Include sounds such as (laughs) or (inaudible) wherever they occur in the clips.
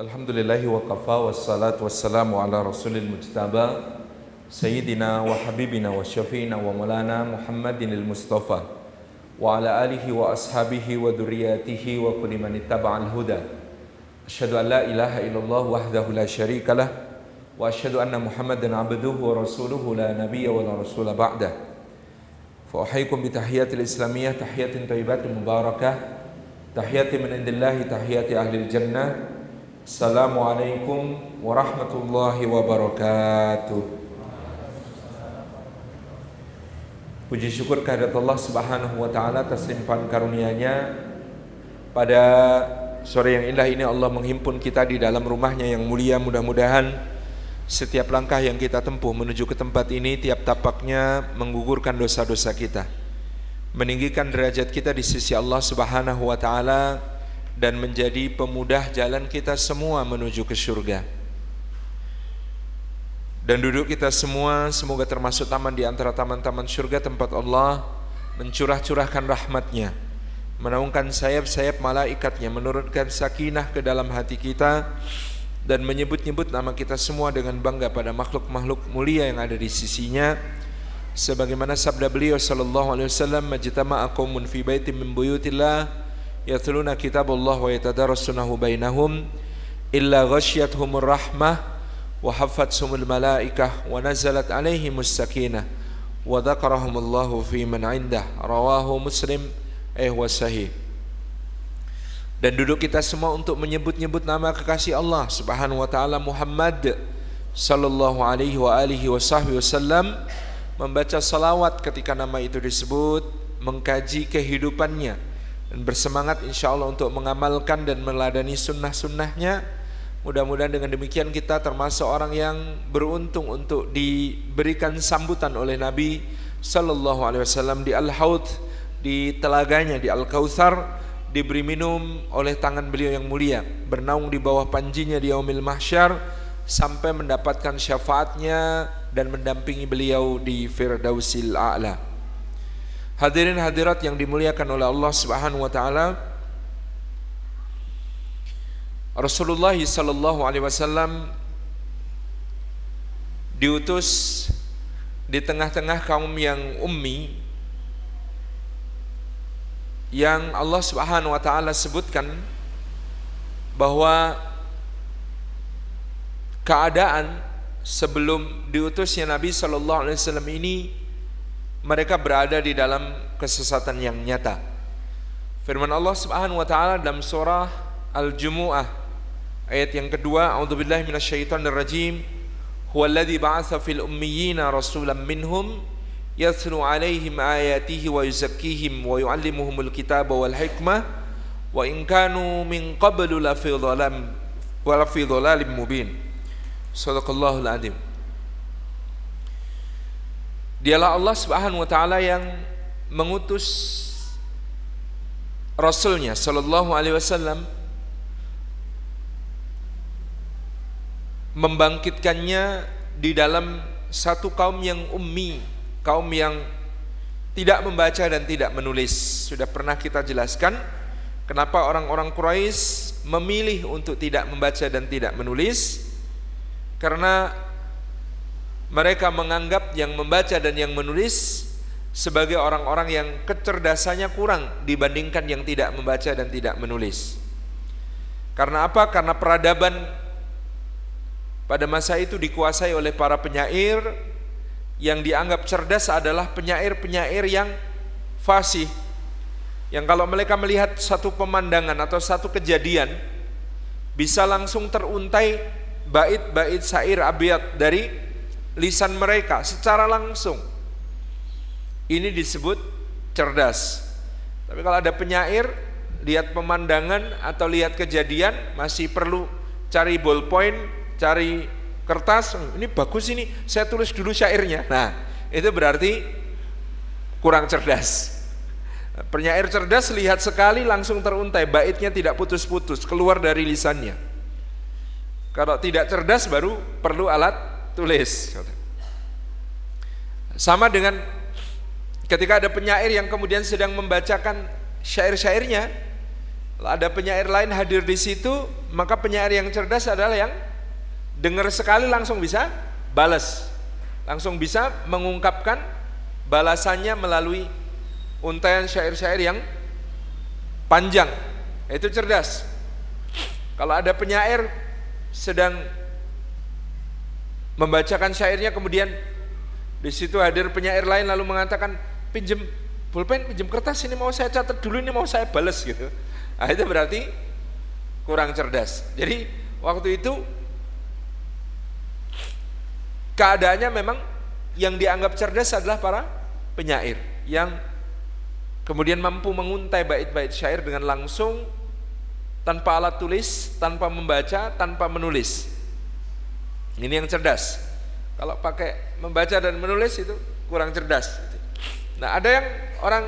الحمد لله وكفى والصلاة والسلام على رسول المجتبى سيدنا وحبيبنا وشفينا ومولانا محمد المصطفى وعلى آله وأصحابه وذرياته وكل من اتبع الهدى أشهد أن لا إله إلا الله وحده لا شريك له وأشهد أن محمدا عبده ورسوله لا نبي ولا رسول بعده فأحييكم بتحيات الإسلامية تحية طيبات مباركة تحية من عند الله تحية أهل الجنة Assalamualaikum warahmatullahi wabarakatuh. Puji syukur kehadirat Allah subhanahu wa ta'ala atas limpahan karunia-Nya. Pada sore yang indah ini Allah menghimpun kita di dalam rumahnya yang mulia. Mudah-mudahan setiap langkah yang kita tempuh menuju ke tempat ini Tiap tapaknya menggugurkan dosa-dosa kita. Meninggikan derajat kita di sisi Allah subhanahu wa ta'ala dan menjadi pemudah jalan kita semua menuju ke surga. Dan duduk kita semua semoga termasuk taman di antara taman-taman surga tempat Allah mencurah-curahkan rahmatnya, menaungkan sayap-sayap malaikatnya, menurunkan sakinah ke dalam hati kita dan menyebut-nyebut nama kita semua dengan bangga pada makhluk-makhluk mulia yang ada di sisinya sebagaimana sabda beliau sallallahu alaihi wasallam majtama'a qaumun fi baitin min buyutillah yatluna kitabullah wa yatadarasunahu bainahum illa ghasyiyatuhumur rahmah wa haffatsumul malaikah wa nazalat alaihimus sakinah wa dzakarahumullahu fi man indah. Rawahu muslim eh wa sahih. Dan duduk kita semua untuk menyebut-nyebut nama kekasih Allah Subhanahu wa taala Muhammad sallallahu alaihi wa alihi wasallam membaca salawat ketika nama itu disebut mengkaji kehidupannya dan bersemangat insya Allah untuk mengamalkan dan meladani sunnah-sunnahnya. Mudah-mudahan dengan demikian kita termasuk orang yang beruntung untuk diberikan sambutan oleh Nabi Sallallahu Alaihi Wasallam di Al-Haud di telaganya di Al-Kautsar diberi minum oleh tangan beliau yang mulia bernaung di bawah panjinya di yaumil mahsyar sampai mendapatkan syafaatnya dan mendampingi beliau di Firdausil A'la Hadirin hadirat yang dimuliakan oleh Allah Subhanahu wa taala. Rasulullah sallallahu alaihi wasallam diutus di tengah-tengah kaum yang ummi yang Allah Subhanahu wa taala sebutkan bahwa keadaan sebelum diutusnya Nabi sallallahu alaihi wasallam ini mereka berada di dalam kesesatan yang nyata. Firman Allah Subhanahu wa taala dalam surah Al-Jumu'ah ayat yang kedua, A'udzubillahi minasyaitonir rajim. Huwallazi ba'atsa fil ummiyina rasulan minhum yatlu 'alaihim ayatihi wa yuzakkihim wa yu'allimuhumul kitaba wal hikmah wa in kanu min qablu la fi dhalam wa la fi dhalalin mubin. Sadaqallahul adzim. Dialah Allah Subhanahu wa taala yang mengutus Rasulnya sallallahu alaihi wasallam membangkitkannya di dalam satu kaum yang ummi, kaum yang tidak membaca dan tidak menulis. Sudah pernah kita jelaskan kenapa orang-orang Quraisy memilih untuk tidak membaca dan tidak menulis karena mereka menganggap yang membaca dan yang menulis sebagai orang-orang yang kecerdasannya kurang dibandingkan yang tidak membaca dan tidak menulis. Karena apa? Karena peradaban pada masa itu dikuasai oleh para penyair yang dianggap cerdas adalah penyair-penyair yang fasih. Yang kalau mereka melihat satu pemandangan atau satu kejadian bisa langsung teruntai bait-bait syair abiyat dari lisan mereka secara langsung. Ini disebut cerdas. Tapi kalau ada penyair, lihat pemandangan atau lihat kejadian masih perlu cari ballpoint, cari kertas. Ini bagus ini, saya tulis dulu syairnya. Nah, itu berarti kurang cerdas. Penyair cerdas lihat sekali langsung teruntai, baitnya tidak putus-putus, keluar dari lisannya. Kalau tidak cerdas baru perlu alat tulis. Sama dengan ketika ada penyair yang kemudian sedang membacakan syair-syairnya, ada penyair lain hadir di situ, maka penyair yang cerdas adalah yang dengar sekali langsung bisa balas. Langsung bisa mengungkapkan balasannya melalui untayan syair-syair yang panjang. Itu cerdas. Kalau ada penyair sedang membacakan syairnya kemudian di situ hadir penyair lain lalu mengatakan pinjem pulpen, pinjem kertas ini mau saya catat dulu ini mau saya balas gitu. Nah, itu berarti kurang cerdas. Jadi waktu itu keadaannya memang yang dianggap cerdas adalah para penyair yang kemudian mampu menguntai bait-bait syair dengan langsung tanpa alat tulis, tanpa membaca, tanpa menulis. Ini yang cerdas. Kalau pakai membaca dan menulis itu kurang cerdas. Nah, ada yang orang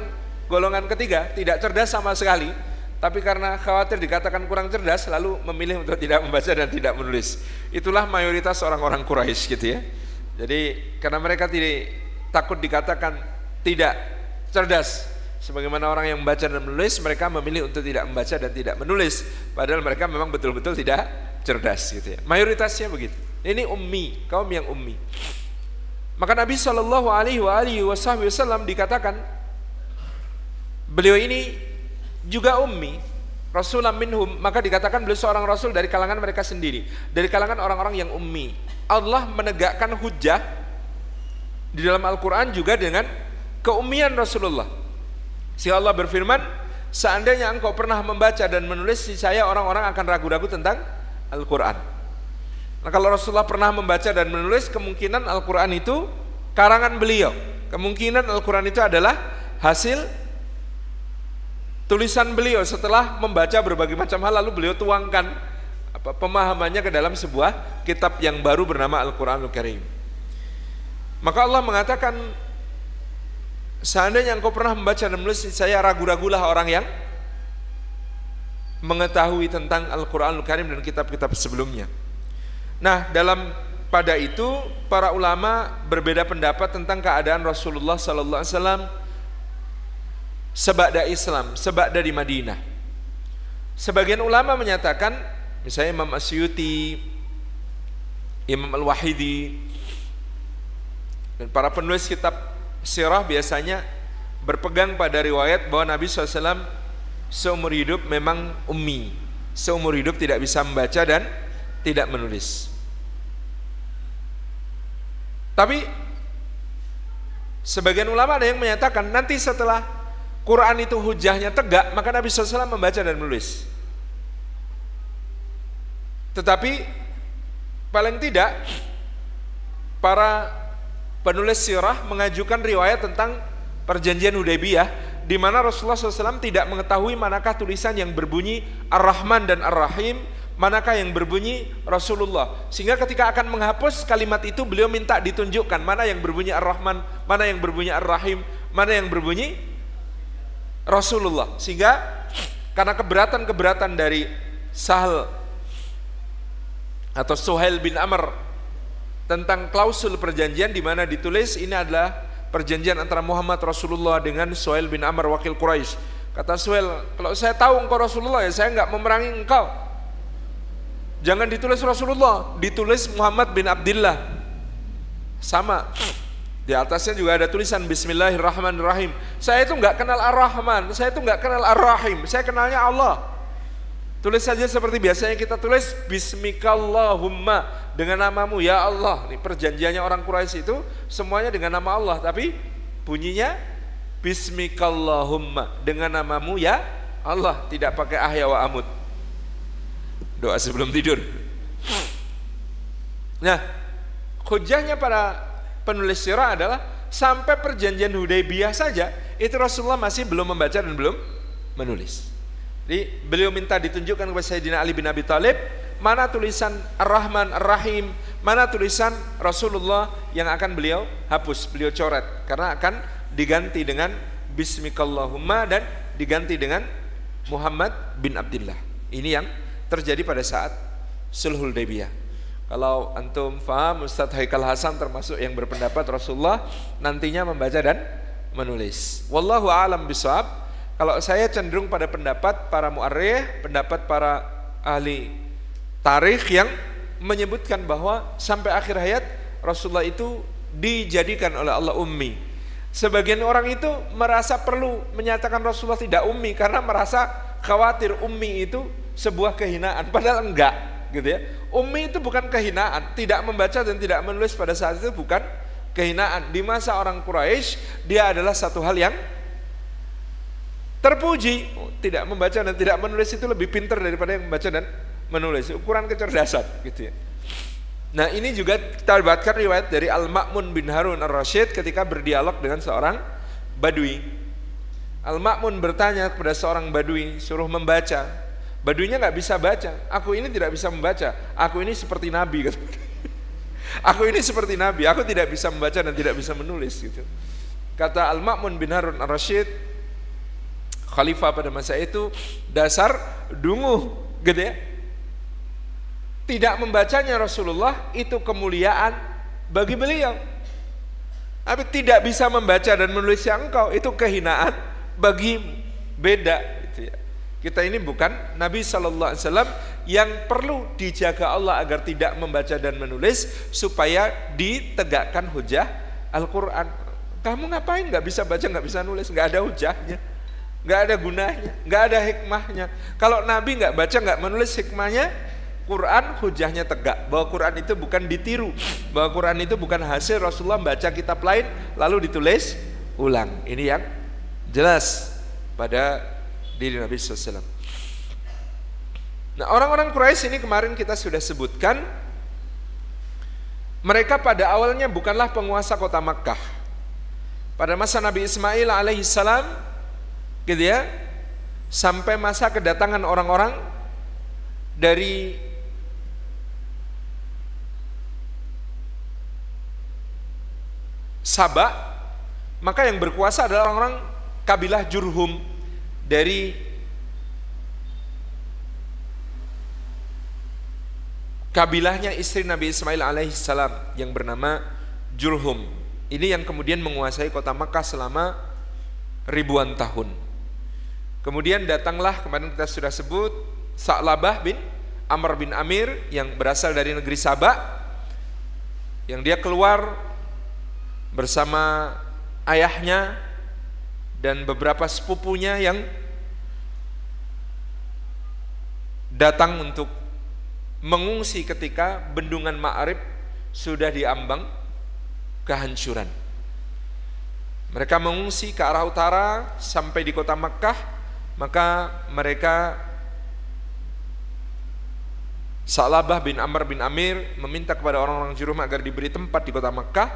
golongan ketiga tidak cerdas sama sekali, tapi karena khawatir dikatakan kurang cerdas lalu memilih untuk tidak membaca dan tidak menulis. Itulah mayoritas orang-orang Quraisy gitu ya. Jadi karena mereka tidak takut dikatakan tidak cerdas sebagaimana orang yang membaca dan menulis mereka memilih untuk tidak membaca dan tidak menulis padahal mereka memang betul-betul tidak cerdas gitu ya. Mayoritasnya begitu. Ini ummi, kaum yang ummi. Maka Nabi Shallallahu alaihi wasallam dikatakan beliau ini juga ummi Rasulullah minhum. Maka dikatakan beliau seorang rasul dari kalangan mereka sendiri dari kalangan orang-orang yang ummi. Allah menegakkan hujah di dalam Al-Quran juga dengan keummian Rasulullah. Si Allah berfirman seandainya engkau pernah membaca dan menulis saya orang-orang akan ragu-ragu tentang Al-Quran nah kalau Rasulullah pernah membaca dan menulis kemungkinan Al-Quran itu karangan beliau kemungkinan Al-Quran itu adalah hasil tulisan beliau setelah membaca berbagai macam hal lalu beliau tuangkan apa pemahamannya ke dalam sebuah kitab yang baru bernama Al-Qur'anul Karim. Maka Allah mengatakan seandainya engkau pernah membaca dan menulis saya ragu-ragulah orang yang mengetahui tentang Al-Qur'anul Karim dan kitab-kitab sebelumnya. Nah, dalam pada itu para ulama berbeda pendapat tentang keadaan Rasulullah sallallahu alaihi wasallam sebab dari Islam, sebab dari Madinah. Sebagian ulama menyatakan, misalnya Imam Asyuti, Imam Al-Wahidi, dan para penulis kitab sirah biasanya berpegang pada riwayat bahwa Nabi SAW seumur hidup memang ummi, seumur hidup tidak bisa membaca dan tidak menulis. Tapi sebagian ulama ada yang menyatakan nanti setelah Quran itu hujahnya tegak, maka Nabi SAW membaca dan menulis. Tetapi paling tidak para penulis sirah mengajukan riwayat tentang perjanjian Hudaybiyah di mana Rasulullah SAW tidak mengetahui manakah tulisan yang berbunyi Ar-Rahman dan Ar-Rahim, manakah yang berbunyi Rasulullah. Sehingga ketika akan menghapus kalimat itu beliau minta ditunjukkan mana yang berbunyi Ar-Rahman, mana yang berbunyi Ar-Rahim, mana yang berbunyi Rasulullah sehingga karena keberatan-keberatan dari Sahal atau Suhail bin Amr tentang klausul perjanjian di mana ditulis ini adalah perjanjian antara Muhammad Rasulullah dengan Suhail bin Amr wakil Quraisy. Kata Suhail, kalau saya tahu engkau Rasulullah ya saya nggak memerangi engkau. Jangan ditulis Rasulullah, ditulis Muhammad bin Abdullah. Sama. Di atasnya juga ada tulisan Bismillahirrahmanirrahim. Saya itu nggak kenal Ar-Rahman, saya itu nggak kenal Ar-Rahim, saya kenalnya Allah. Tulis saja seperti biasanya kita tulis Bismikallahumma dengan namamu ya Allah. Ini perjanjiannya orang Quraisy itu semuanya dengan nama Allah, tapi bunyinya Bismikallahumma dengan namamu ya Allah, tidak pakai ahya wa amud. Doa sebelum tidur. Nah, hujahnya para penulis sirah adalah sampai perjanjian Hudaybiyah saja itu Rasulullah masih belum membaca dan belum menulis. Jadi beliau minta ditunjukkan kepada Sayyidina Ali bin Abi Thalib mana tulisan Ar-Rahman Ar-Rahim, mana tulisan Rasulullah yang akan beliau hapus, beliau coret karena akan diganti dengan Bismikallahumma dan diganti dengan Muhammad bin Abdullah. Ini yang terjadi pada saat Sulhul Hudaybiyah. Kalau antum faham Ustadz Haikal Hasan termasuk yang berpendapat Rasulullah nantinya membaca dan menulis. Wallahu alam bisawab. Kalau saya cenderung pada pendapat para mu'arrikh, pendapat para ahli tarikh yang menyebutkan bahwa sampai akhir hayat Rasulullah itu dijadikan oleh Allah ummi. Sebagian orang itu merasa perlu menyatakan Rasulullah tidak ummi karena merasa khawatir ummi itu sebuah kehinaan padahal enggak gitu ya. Ummi itu bukan kehinaan, tidak membaca dan tidak menulis pada saat itu bukan kehinaan. Di masa orang Quraisy dia adalah satu hal yang terpuji. Tidak membaca dan tidak menulis itu lebih pintar daripada yang membaca dan menulis. Ukuran kecerdasan gitu ya. Nah ini juga kita dapatkan riwayat dari Al-Ma'mun bin Harun Ar-Rasyid ketika berdialog dengan seorang badui. Al-Ma'mun bertanya kepada seorang badui suruh membaca baduinya nggak bisa baca. Aku ini tidak bisa membaca. Aku ini seperti nabi gitu. (laughs) aku ini seperti nabi. Aku tidak bisa membaca dan tidak bisa menulis gitu. Kata Al-Ma'mun bin Harun Ar-Rasyid khalifah pada masa itu dasar dungu gitu ya. Tidak membacanya Rasulullah itu kemuliaan bagi beliau. Tapi tidak bisa membaca dan menulis yang engkau itu kehinaan bagi beda. Kita ini bukan Nabi Shallallahu Alaihi Wasallam yang perlu dijaga Allah agar tidak membaca dan menulis supaya ditegakkan hujah Al-Quran. Kamu ngapain nggak bisa baca nggak bisa nulis? Nggak ada hujahnya nggak ada gunanya, nggak ada hikmahnya. Kalau Nabi nggak baca, nggak menulis hikmahnya, Quran hujahnya tegak. Bahwa Quran itu bukan ditiru, bahwa Quran itu bukan hasil Rasulullah baca kitab lain lalu ditulis ulang. Ini yang jelas. Pada diri Nabi SAW. Nah orang-orang Quraisy ini kemarin kita sudah sebutkan mereka pada awalnya bukanlah penguasa kota Makkah. Pada masa Nabi Ismail alaihissalam gitu ya sampai masa kedatangan orang-orang dari Sabah maka yang berkuasa adalah orang-orang kabilah Jurhum dari kabilahnya istri Nabi Ismail alaihissalam yang bernama Jurhum ini yang kemudian menguasai kota Makkah selama ribuan tahun. Kemudian datanglah kemarin kita sudah sebut Sa'labah bin Amr bin Amir yang berasal dari negeri Sabah yang dia keluar bersama ayahnya dan beberapa sepupunya yang datang untuk mengungsi ketika bendungan Ma'rib sudah diambang kehancuran. Mereka mengungsi ke arah utara sampai di kota Makkah maka mereka Salabah bin Amr bin Amir meminta kepada orang-orang Jurhum agar diberi tempat di kota Mekah.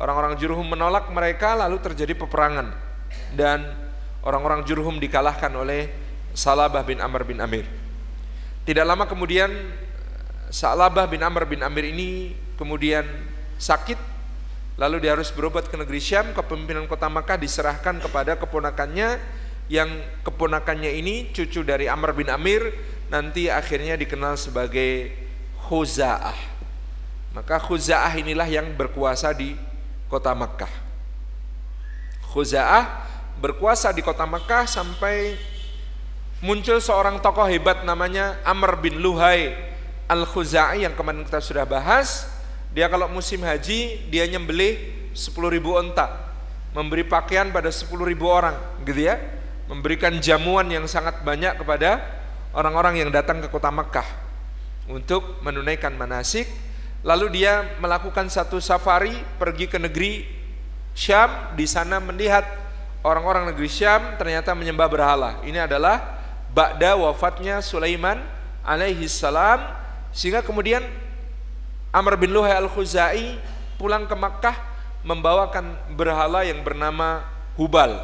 Orang-orang Jurhum menolak mereka lalu terjadi peperangan dan orang-orang Jurhum dikalahkan oleh Salabah bin Amr bin Amir. Tidak lama kemudian Salabah bin Amr bin Amir ini kemudian sakit lalu dia harus berobat ke negeri Syam kepemimpinan kota Makkah diserahkan kepada keponakannya yang keponakannya ini cucu dari Amr bin Amir nanti akhirnya dikenal sebagai Khuza'ah. Maka Khuza'ah inilah yang berkuasa di kota Makkah. Khuza'ah berkuasa di kota Makkah sampai muncul seorang tokoh hebat namanya Amr bin Luhai Al-Khuza'i yang kemarin kita sudah bahas. Dia kalau musim haji dia nyembelih 10 ribu onta, memberi pakaian pada 10 ribu orang, gitu ya. Memberikan jamuan yang sangat banyak kepada orang-orang yang datang ke kota Mekah untuk menunaikan manasik. Lalu dia melakukan satu safari pergi ke negeri Syam di sana melihat orang-orang negeri Syam ternyata menyembah berhala. Ini adalah ba'da wafatnya Sulaiman alaihi salam sehingga kemudian Amr bin Luhai al-Khuzai pulang ke Makkah membawakan berhala yang bernama Hubal.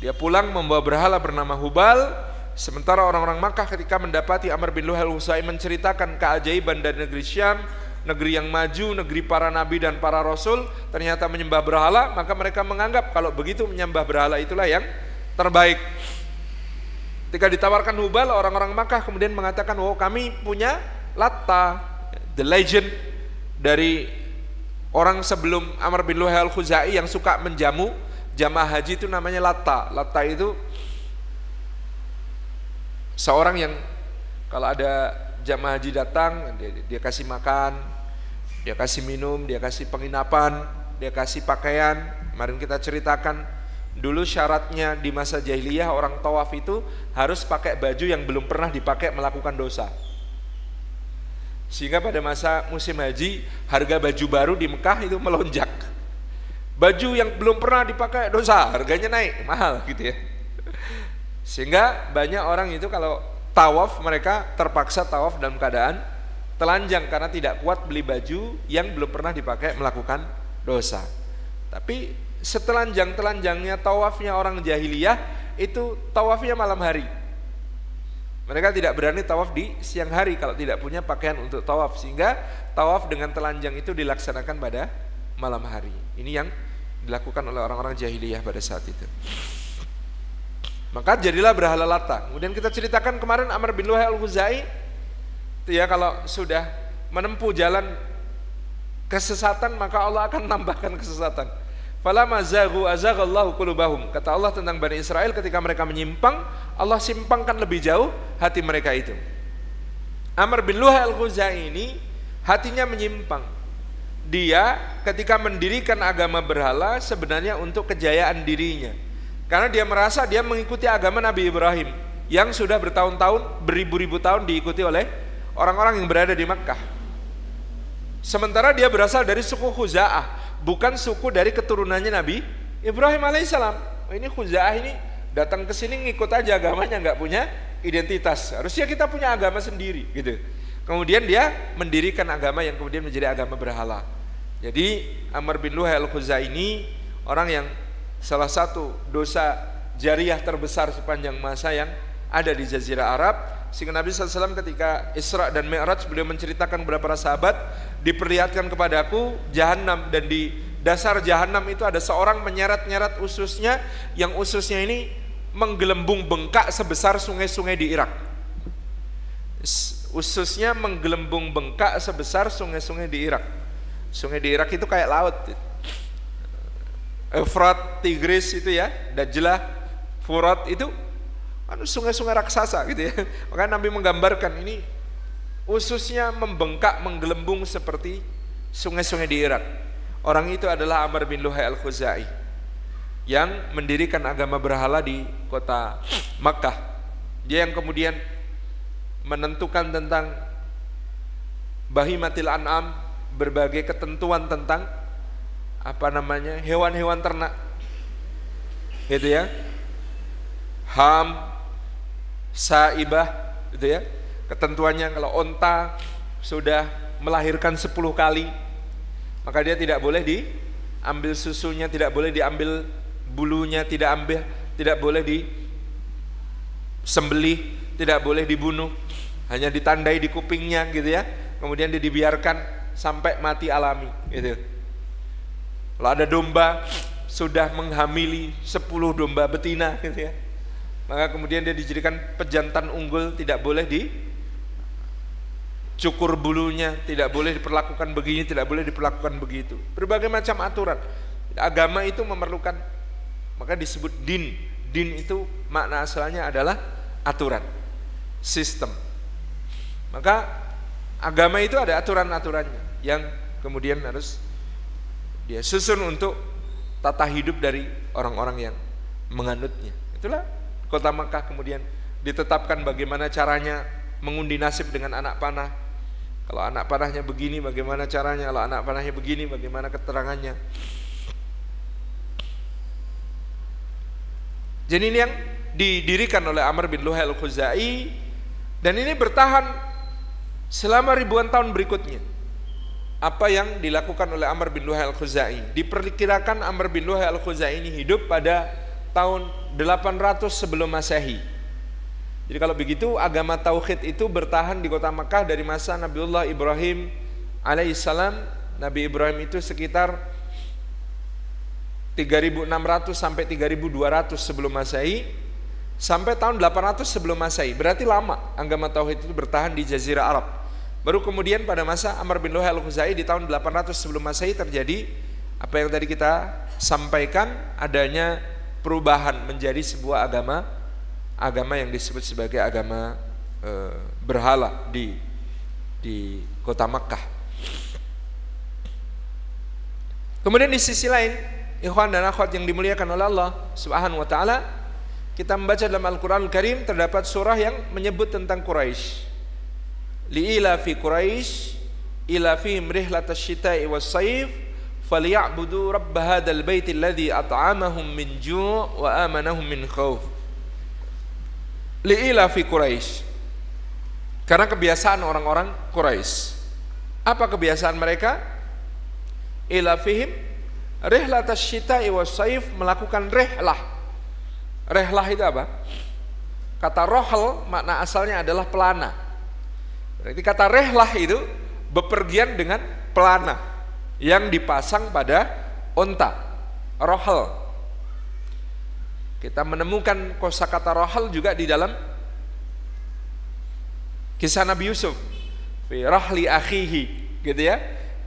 Dia pulang membawa berhala bernama Hubal. Sementara orang-orang Makkah ketika mendapati Amr bin Luhal Husay menceritakan keajaiban dari negeri Syam Negeri yang maju, negeri para nabi dan para rasul Ternyata menyembah berhala Maka mereka menganggap kalau begitu menyembah berhala itulah yang terbaik Ketika ditawarkan Hubal orang-orang Makkah kemudian mengatakan Oh kami punya Latta The legend dari orang sebelum Amr bin Luhal Khuzai yang suka menjamu jamaah haji itu namanya lata. Lata itu seorang yang kalau ada jamaah haji datang dia, dia kasih makan, dia kasih minum, dia kasih penginapan, dia kasih pakaian. Kemarin kita ceritakan dulu syaratnya di masa jahiliyah orang tawaf itu harus pakai baju yang belum pernah dipakai melakukan dosa. Sehingga pada masa musim haji harga baju baru di Mekah itu melonjak. Baju yang belum pernah dipakai dosa, harganya naik, mahal gitu ya. Sehingga banyak orang itu kalau tawaf mereka terpaksa tawaf dalam keadaan telanjang karena tidak kuat beli baju yang belum pernah dipakai melakukan dosa. Tapi setelanjang-telanjangnya tawafnya orang jahiliyah itu tawafnya malam hari. Mereka tidak berani tawaf di siang hari kalau tidak punya pakaian untuk tawaf sehingga tawaf dengan telanjang itu dilaksanakan pada malam hari. Ini yang dilakukan oleh orang-orang jahiliyah pada saat itu. Maka jadilah berhala lata. Kemudian kita ceritakan kemarin Amr bin Luhai al-Ghuzai itu ya kalau sudah menempuh jalan kesesatan maka Allah akan (laughs) tambahkan kesesatan. Falamma zagu azaghallahu qulubahum. Kata Allah tentang Bani Israel ketika mereka menyimpang, Allah simpangkan lebih jauh hati mereka itu. Amr bin Luhai al-Ghuzai ini hatinya menyimpang dia ketika mendirikan agama berhala sebenarnya untuk kejayaan dirinya. Karena dia merasa dia mengikuti agama Nabi Ibrahim yang sudah bertahun-tahun, beribu-ribu tahun diikuti oleh orang-orang yang berada di Makkah. Sementara dia berasal dari suku Khuza'ah, bukan suku dari keturunannya Nabi Ibrahim alaihissalam. Oh, ini Khuza'ah ini datang ke sini ngikut aja agamanya nggak punya identitas. Harusnya kita punya agama sendiri gitu. Kemudian dia mendirikan agama yang kemudian menjadi agama berhala. Jadi Amr bin Luhai al-Khuzai ini orang yang salah satu dosa jariah terbesar sepanjang masa yang ada di Jazirah Arab sehingga Nabi SAW ketika Isra dan Mi'raj beliau menceritakan kepada para sahabat diperlihatkan kepadaku jahanam dan di dasar jahanam itu ada seorang menyeret-nyeret ususnya yang ususnya ini menggelembung bengkak sebesar sungai-sungai di Irak ususnya menggelembung bengkak sebesar sungai-sungai di Irak Sungai di Irak itu kayak laut. Efrat, Tigris itu ya, Dajlah, Furat itu kan sungai-sungai raksasa gitu ya. (laughs) Maka Nabi menggambarkan ini ususnya membengkak, menggelembung seperti sungai-sungai di Irak. Orang itu adalah Amr bin Luhai al-Khuzai yang mendirikan agama berhala di kota Makkah. Dia yang kemudian menentukan tentang bahimatil an'am berbagai ketentuan tentang apa namanya hewan-hewan ternak gitu ya ham saibah gitu ya ketentuannya kalau onta sudah melahirkan 10 kali maka dia tidak boleh diambil susunya tidak boleh diambil bulunya tidak ambil tidak boleh di sembelih tidak boleh dibunuh hanya ditandai di kupingnya gitu ya kemudian dia dibiarkan sampai mati alami gitu. Kalau ada domba sudah menghamili 10 domba betina gitu ya. Maka kemudian dia dijadikan pejantan unggul tidak boleh di cukur bulunya, tidak boleh diperlakukan begini, tidak boleh diperlakukan begitu. Berbagai macam aturan. Agama itu memerlukan maka disebut din. Din itu makna asalnya adalah aturan, sistem. Maka agama itu ada aturan-aturannya yang kemudian harus dia susun untuk tata hidup dari orang-orang yang menganutnya. Itulah kota Makkah kemudian ditetapkan bagaimana caranya mengundi nasib dengan anak panah. Kalau anak panahnya begini bagaimana caranya, kalau anak panahnya begini bagaimana keterangannya. Jadi ini yang didirikan oleh Amr bin Luhai al-Khuzai dan ini bertahan selama ribuan tahun berikutnya apa yang dilakukan oleh Amr bin Luhai al-Khuzai. Diperkirakan Amr bin Luhai al-Khuzai ini hidup pada tahun 800 sebelum Masehi. Jadi kalau begitu agama tauhid itu bertahan di kota Makkah dari masa Nabiullah Ibrahim alaihissalam. Nabi Ibrahim itu sekitar 3600 sampai 3200 sebelum Masehi sampai tahun 800 sebelum Masehi. Berarti lama agama tauhid itu bertahan di jazirah Arab. Baru kemudian pada masa Amr bin Luhai al-Khuzai di tahun 800 sebelum Masehi terjadi apa yang tadi kita sampaikan adanya perubahan menjadi sebuah agama agama yang disebut sebagai agama e, berhala di di kota Makkah. Kemudian di sisi lain, ikhwan dan akhwat yang dimuliakan oleh Allah Subhanahu wa taala, kita membaca dalam Al-Qur'an Al Karim terdapat surah yang menyebut tentang Quraisy. Li'ila fi Quraisy ila fihim rihlatasy syita'i was-sayf falyabudu rabb hadzal bait alladhi at'amahum min ju' wa amanahum min khauf li'ila fi karena kebiasaan orang-orang Quraisy apa kebiasaan mereka? Ila fihim rihlatasy syita'i was-sayf melakukan rihlah rihlah itu apa? Kata rohel makna asalnya adalah pelana. Berarti kata rihlah itu bepergian dengan pelana yang dipasang pada onta rohel kita menemukan kosakata rohel juga di dalam kisah Nabi Yusuf fi rahli akhihi gitu ya.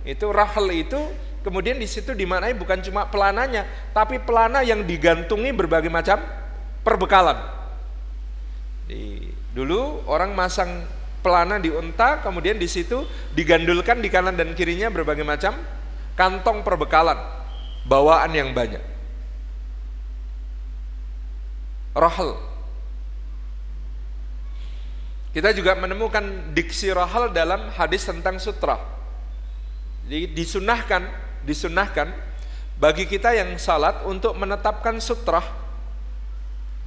Itu rahel itu kemudian di situ dimaknai bukan cuma pelananya tapi pelana yang digantungi berbagai macam perbekalan. Di, dulu orang masang pelana di unta, kemudian di situ digandulkan di kanan dan kirinya berbagai macam kantong perbekalan, bawaan yang banyak. Rahel. Kita juga menemukan diksi rahel dalam hadis tentang sutra. Jadi disunahkan, disunahkan bagi kita yang salat untuk menetapkan sutra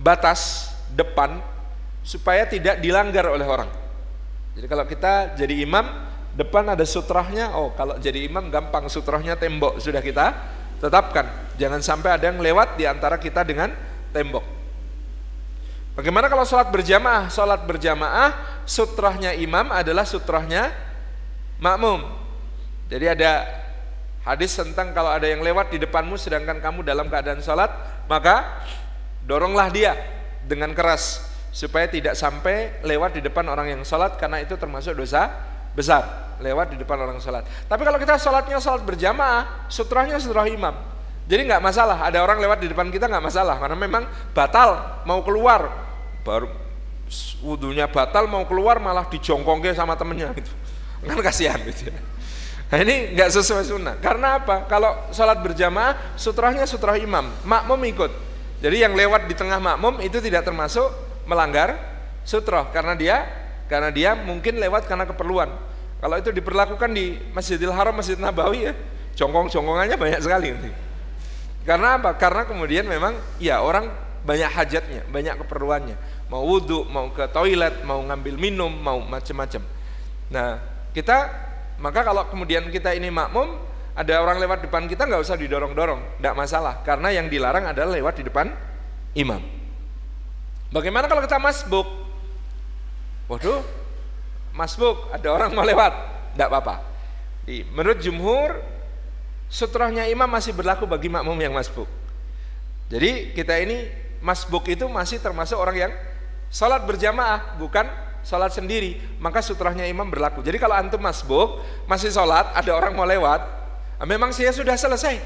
batas depan supaya tidak dilanggar oleh orang. Jadi kalau kita jadi imam, depan ada sutrahnya, oh kalau jadi imam gampang sutrahnya tembok sudah kita tetapkan. Jangan sampai ada yang lewat di antara kita dengan tembok. Bagaimana kalau sholat berjamaah? Sholat berjamaah, sutrahnya imam adalah sutrahnya makmum. Jadi ada hadis tentang kalau ada yang lewat di depanmu sedangkan kamu dalam keadaan sholat, maka doronglah dia dengan keras supaya tidak sampai lewat di depan orang yang sholat karena itu termasuk dosa besar lewat di depan orang sholat. Tapi kalau kita sholatnya sholat berjamaah, sutrahnya sutrah imam. Jadi nggak masalah, ada orang lewat di depan kita nggak masalah karena memang batal mau keluar baru wudhunya batal mau keluar malah dijongkongke sama temennya gitu. (laughs) Kan kasihan gitu ya. Nah ini nggak sesuai sunnah. Karena apa? Kalau sholat berjamaah, sutrahnya sutrah imam, makmum ikut. Jadi yang lewat di tengah makmum itu tidak termasuk melanggar sutroh karena dia karena dia mungkin lewat karena keperluan. Kalau itu diperlakukan di Masjidil Haram, Masjid Nabawi ya, jongkong-jongkongannya banyak sekali nanti. Karena apa? Karena kemudian memang ya orang banyak hajatnya, banyak keperluannya. Mau wudhu, mau ke toilet, mau ngambil minum, mau macam-macam. Nah, kita maka kalau kemudian kita ini makmum, ada orang lewat depan kita nggak usah didorong-dorong, tidak masalah. Karena yang dilarang adalah lewat di depan imam. Bagaimana kalau kita masbuk? Waduh, masbuk, ada orang mau lewat, tidak apa-apa. Menurut jumhur, sutrahnya imam masih berlaku bagi makmum yang masbuk. Jadi kita ini masbuk itu masih termasuk orang yang sholat berjamaah, bukan sholat sendiri. Maka sutrahnya imam berlaku. Jadi kalau antum masbuk, masih sholat, ada orang mau lewat, memang saya sudah selesai,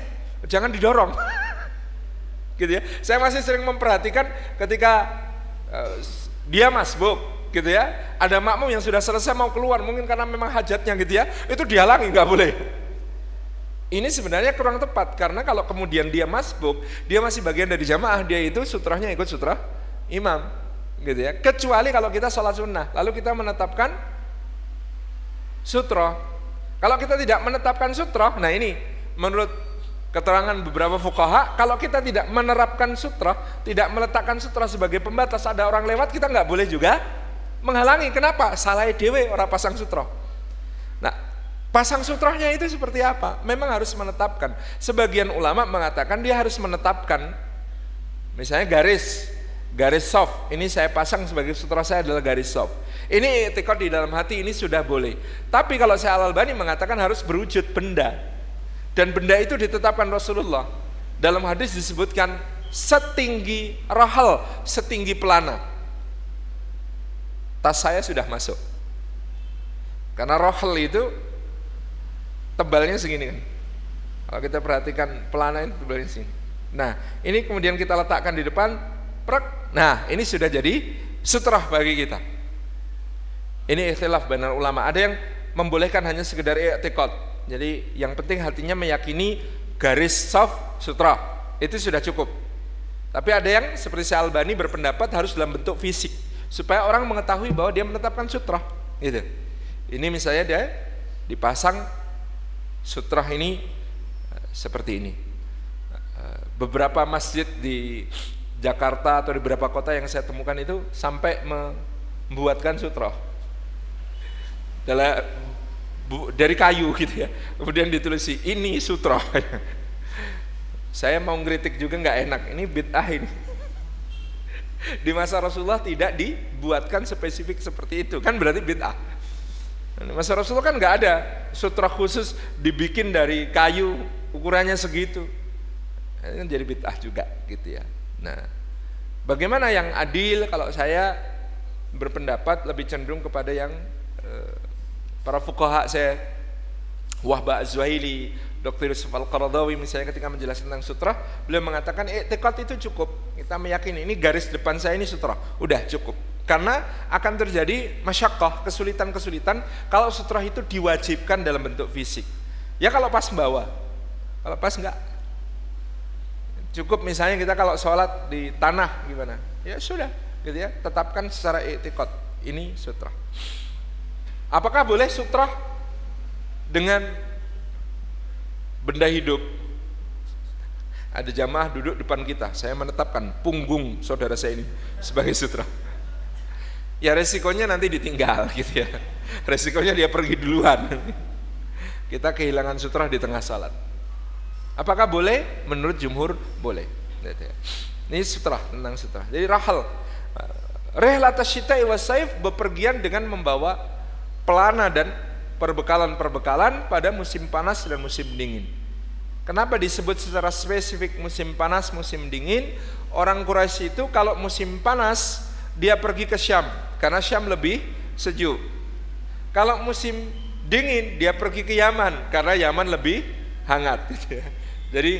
jangan didorong. (laughs) gitu ya. Saya masih sering memperhatikan ketika dia masbuk gitu ya. Ada makmum yang sudah selesai mau keluar mungkin karena memang hajatnya gitu ya. Itu dihalangi nggak boleh. Ini sebenarnya kurang tepat karena kalau kemudian dia masbuk dia masih bagian dari jamaah dia itu sutrahnya ikut sutrah imam gitu ya. Kecuali kalau kita sholat sunnah lalu kita menetapkan sutroh. Kalau kita tidak menetapkan sutroh nah ini menurut keterangan beberapa fukaha kalau kita tidak menerapkan sutra tidak meletakkan sutra sebagai pembatas ada orang lewat kita nggak boleh juga menghalangi. Kenapa? Salah dewe orang pasang sutra. Nah pasang sutranya itu seperti apa? Memang harus menetapkan. Sebagian ulama mengatakan dia harus menetapkan misalnya garis garis soft. Ini saya pasang sebagai sutra saya adalah garis soft. Ini etikot di dalam hati ini sudah boleh. Tapi kalau saya al albani mengatakan harus berwujud benda dan benda itu ditetapkan Rasulullah. Dalam hadis disebutkan setinggi rahal, setinggi pelana. Tas saya sudah masuk. Karena rahal itu tebalnya segini kan. Kalau kita perhatikan pelana itu di sini. Nah, ini kemudian kita letakkan di depan, prek. Nah, ini sudah jadi sutrah bagi kita. Ini ikhtilaf benar ulama. Ada yang membolehkan hanya sekedar i'tiqad. Jadi yang penting hatinya meyakini garis soft sutra. Itu sudah cukup. Tapi ada yang seperti Syekh Albani berpendapat harus dalam bentuk fisik supaya orang mengetahui bahwa dia menetapkan sutra. Gitu. Ini misalnya dia dipasang sutra ini seperti ini. Eh, beberapa masjid di Jakarta atau di beberapa kota yang saya temukan itu sampai membuatkan sutra dari kayu gitu ya. Kemudian ditulisi ini sutra. saya mau ngeritik juga nggak enak. Ini bid'ah ini. Di masa Rasulullah tidak dibuatkan spesifik seperti itu, kan berarti bid'ah. Masa Rasulullah kan nggak ada sutra khusus dibikin dari kayu ukurannya segitu. Ini jadi bid'ah juga gitu ya. Nah, bagaimana yang adil kalau saya berpendapat lebih cenderung kepada yang para fuqaha saya Wahba Az-Zuhaili, Dr. Yusuf Al-Qaradawi misalnya ketika menjelaskan tentang sutra, beliau mengatakan i'tiqad itu cukup. Kita meyakini ini garis depan saya ini sutra. Udah cukup. Karena akan terjadi masyakkah, kesulitan-kesulitan kalau sutra itu diwajibkan dalam bentuk fisik. Ya kalau pas bawa, kalau pas enggak. Cukup misalnya kita kalau sholat di tanah gimana? Ya sudah, gitu ya. Tetapkan secara etikot. Ini sutra. Apakah boleh sutra dengan benda hidup? Ada jamaah duduk depan kita. Saya menetapkan punggung saudara saya ini sebagai sutra ya resikonya nanti ditinggal gitu ya. Resikonya dia pergi duluan. Kita kehilangan sutra di tengah salat. Apakah boleh? Menurut jumhur boleh. Ya. ini sutra tentang sutra jadi rahal. Rehlata syita'i wasaif bepergian dengan membawa pelana dan perbekalan-perbekalan pada musim panas dan musim dingin Kenapa disebut secara spesifik musim panas, musim dingin? Orang Quraisy itu kalau musim panas dia pergi ke Syam karena Syam lebih sejuk. Kalau musim dingin dia pergi ke Yaman karena Yaman lebih hangat. (laughs) Gitu ya. Jadi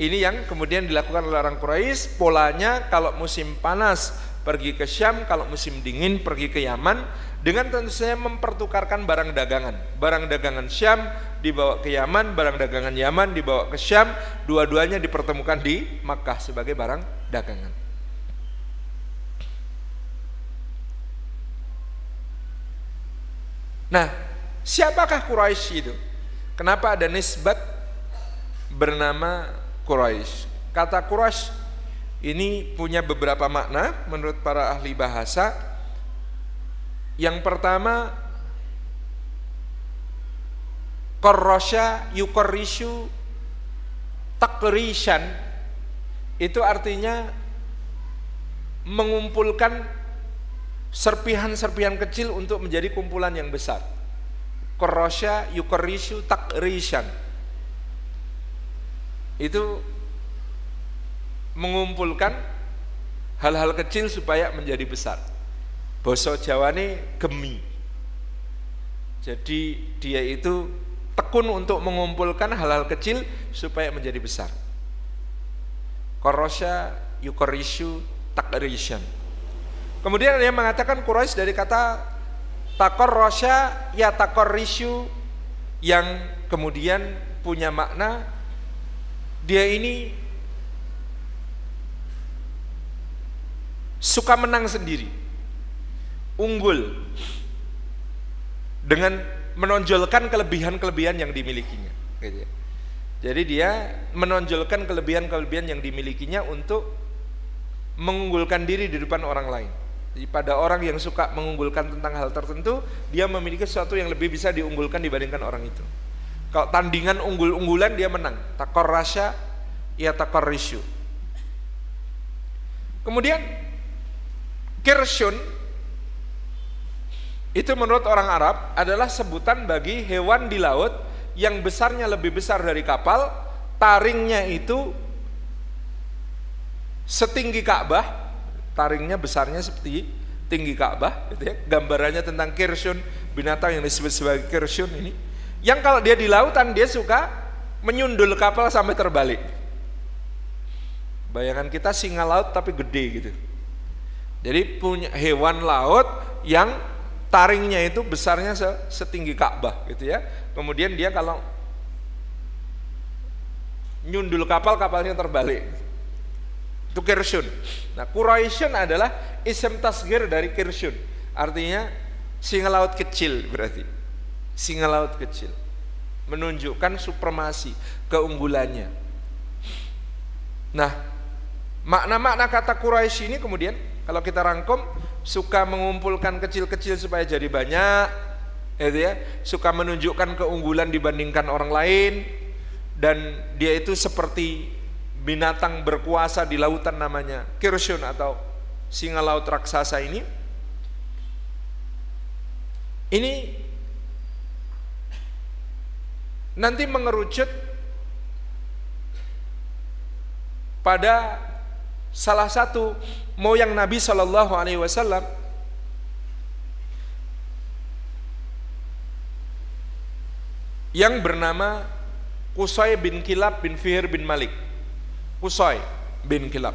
ini yang kemudian dilakukan oleh orang Quraisy. Polanya kalau musim panas pergi ke Syam, kalau musim dingin pergi ke Yaman dengan tentu saja mempertukarkan barang dagangan. Barang dagangan Syam dibawa ke Yaman, barang dagangan Yaman dibawa ke Syam, dua-duanya dipertemukan di Makkah sebagai barang dagangan. Nah, siapakah Quraisy itu? Kenapa ada nisbat bernama Quraisy? Kata Quraisy ini punya beberapa makna menurut para ahli bahasa. Yang pertama Korrosya yukorrishu takrishan itu artinya mengumpulkan serpihan-serpihan kecil untuk menjadi kumpulan yang besar. Korosya yukorishu takrishan. Itu mengumpulkan hal-hal kecil supaya menjadi besar. Boso Jawa ini gemi. Jadi dia itu tekun untuk mengumpulkan hal-hal kecil supaya menjadi besar. Korosya yukorishu takrishan Kemudian yang mengatakan Quraisy dari kata takor rosya ya takor risyu yang kemudian punya makna dia ini suka menang sendiri, unggul dengan menonjolkan kelebihan-kelebihan yang dimilikinya. Gitu ya. Jadi dia menonjolkan kelebihan-kelebihan yang dimilikinya untuk mengunggulkan diri di depan orang lain. Jadi pada orang yang suka mengunggulkan tentang hal tertentu, dia memiliki sesuatu yang lebih bisa diunggulkan dibandingkan orang itu. Kalau tandingan unggul-unggulan dia menang. Takor rasya, ya takor risyu. Kemudian kirsyun itu menurut orang Arab adalah sebutan bagi hewan di laut yang besarnya lebih besar dari kapal, taringnya itu setinggi Ka'bah taringnya besarnya seperti tinggi Ka'bah gitu ya. Gambarannya tentang kirsyun, binatang yang disebut sebagai kirsyun ini. Yang kalau dia di lautan dia suka menyundul kapal sampai terbalik. Bayangan kita singa laut tapi gede gitu. Jadi punya hewan laut yang taringnya itu besarnya setinggi Ka'bah gitu ya. Kemudian dia kalau nyundul kapal kapalnya terbalik. Itu kirsyun. Nah, Quraisyun adalah isem tasgir dari kirsyun. Artinya singa laut kecil berarti. Singa laut kecil. Menunjukkan supremasi, keunggulannya. Nah, makna-makna kata Quraisy ini kemudian kalau kita rangkum suka mengumpulkan kecil-kecil supaya jadi banyak, gitu ya. Suka menunjukkan keunggulan dibandingkan orang lain dan dia itu seperti binatang berkuasa di lautan namanya Kirshun atau singa laut raksasa ini. Ini nanti mengerucut pada salah satu moyang Nabi Shallallahu Alaihi Wasallam yang bernama Kusai bin Kilab bin Fihir bin Malik. Kusai bin Kilab.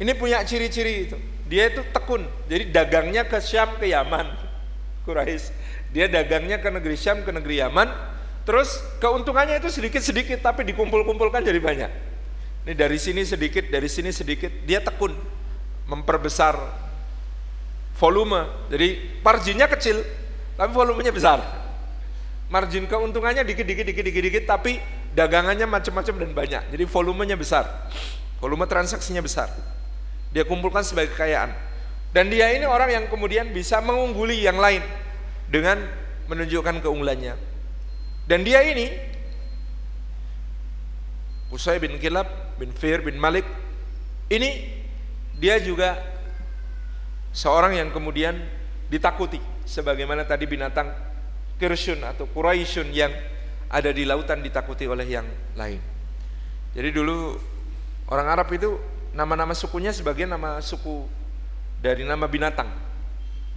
Ini punya ciri-ciri itu. Dia itu tekun. Jadi dagangnya ke Syam ke Yaman. (laughs) Quraisy. Dia dagangnya ke negeri Syam ke negeri Yaman. Terus keuntungannya itu sedikit-sedikit tapi dikumpul-kumpulkan jadi banyak. Ini dari sini sedikit, dari sini sedikit, dia tekun memperbesar volume. Jadi marginnya kecil, tapi volumenya besar. Margin keuntungannya dikit, dikit, dikit, dikit, dikit, tapi dagangannya macam-macam dan banyak. Jadi volumenya besar, volume transaksinya besar. Dia kumpulkan sebagai kekayaan. Dan dia ini orang yang kemudian bisa mengungguli yang lain dengan menunjukkan keunggulannya. Dan dia ini Usai bin Kilab bin Fir bin Malik ini dia juga seorang yang kemudian ditakuti sebagaimana tadi binatang Kirshun atau Quraisyun yang ada di lautan ditakuti oleh yang lain. Jadi dulu orang Arab itu nama-nama sukunya sebagian nama suku dari nama binatang.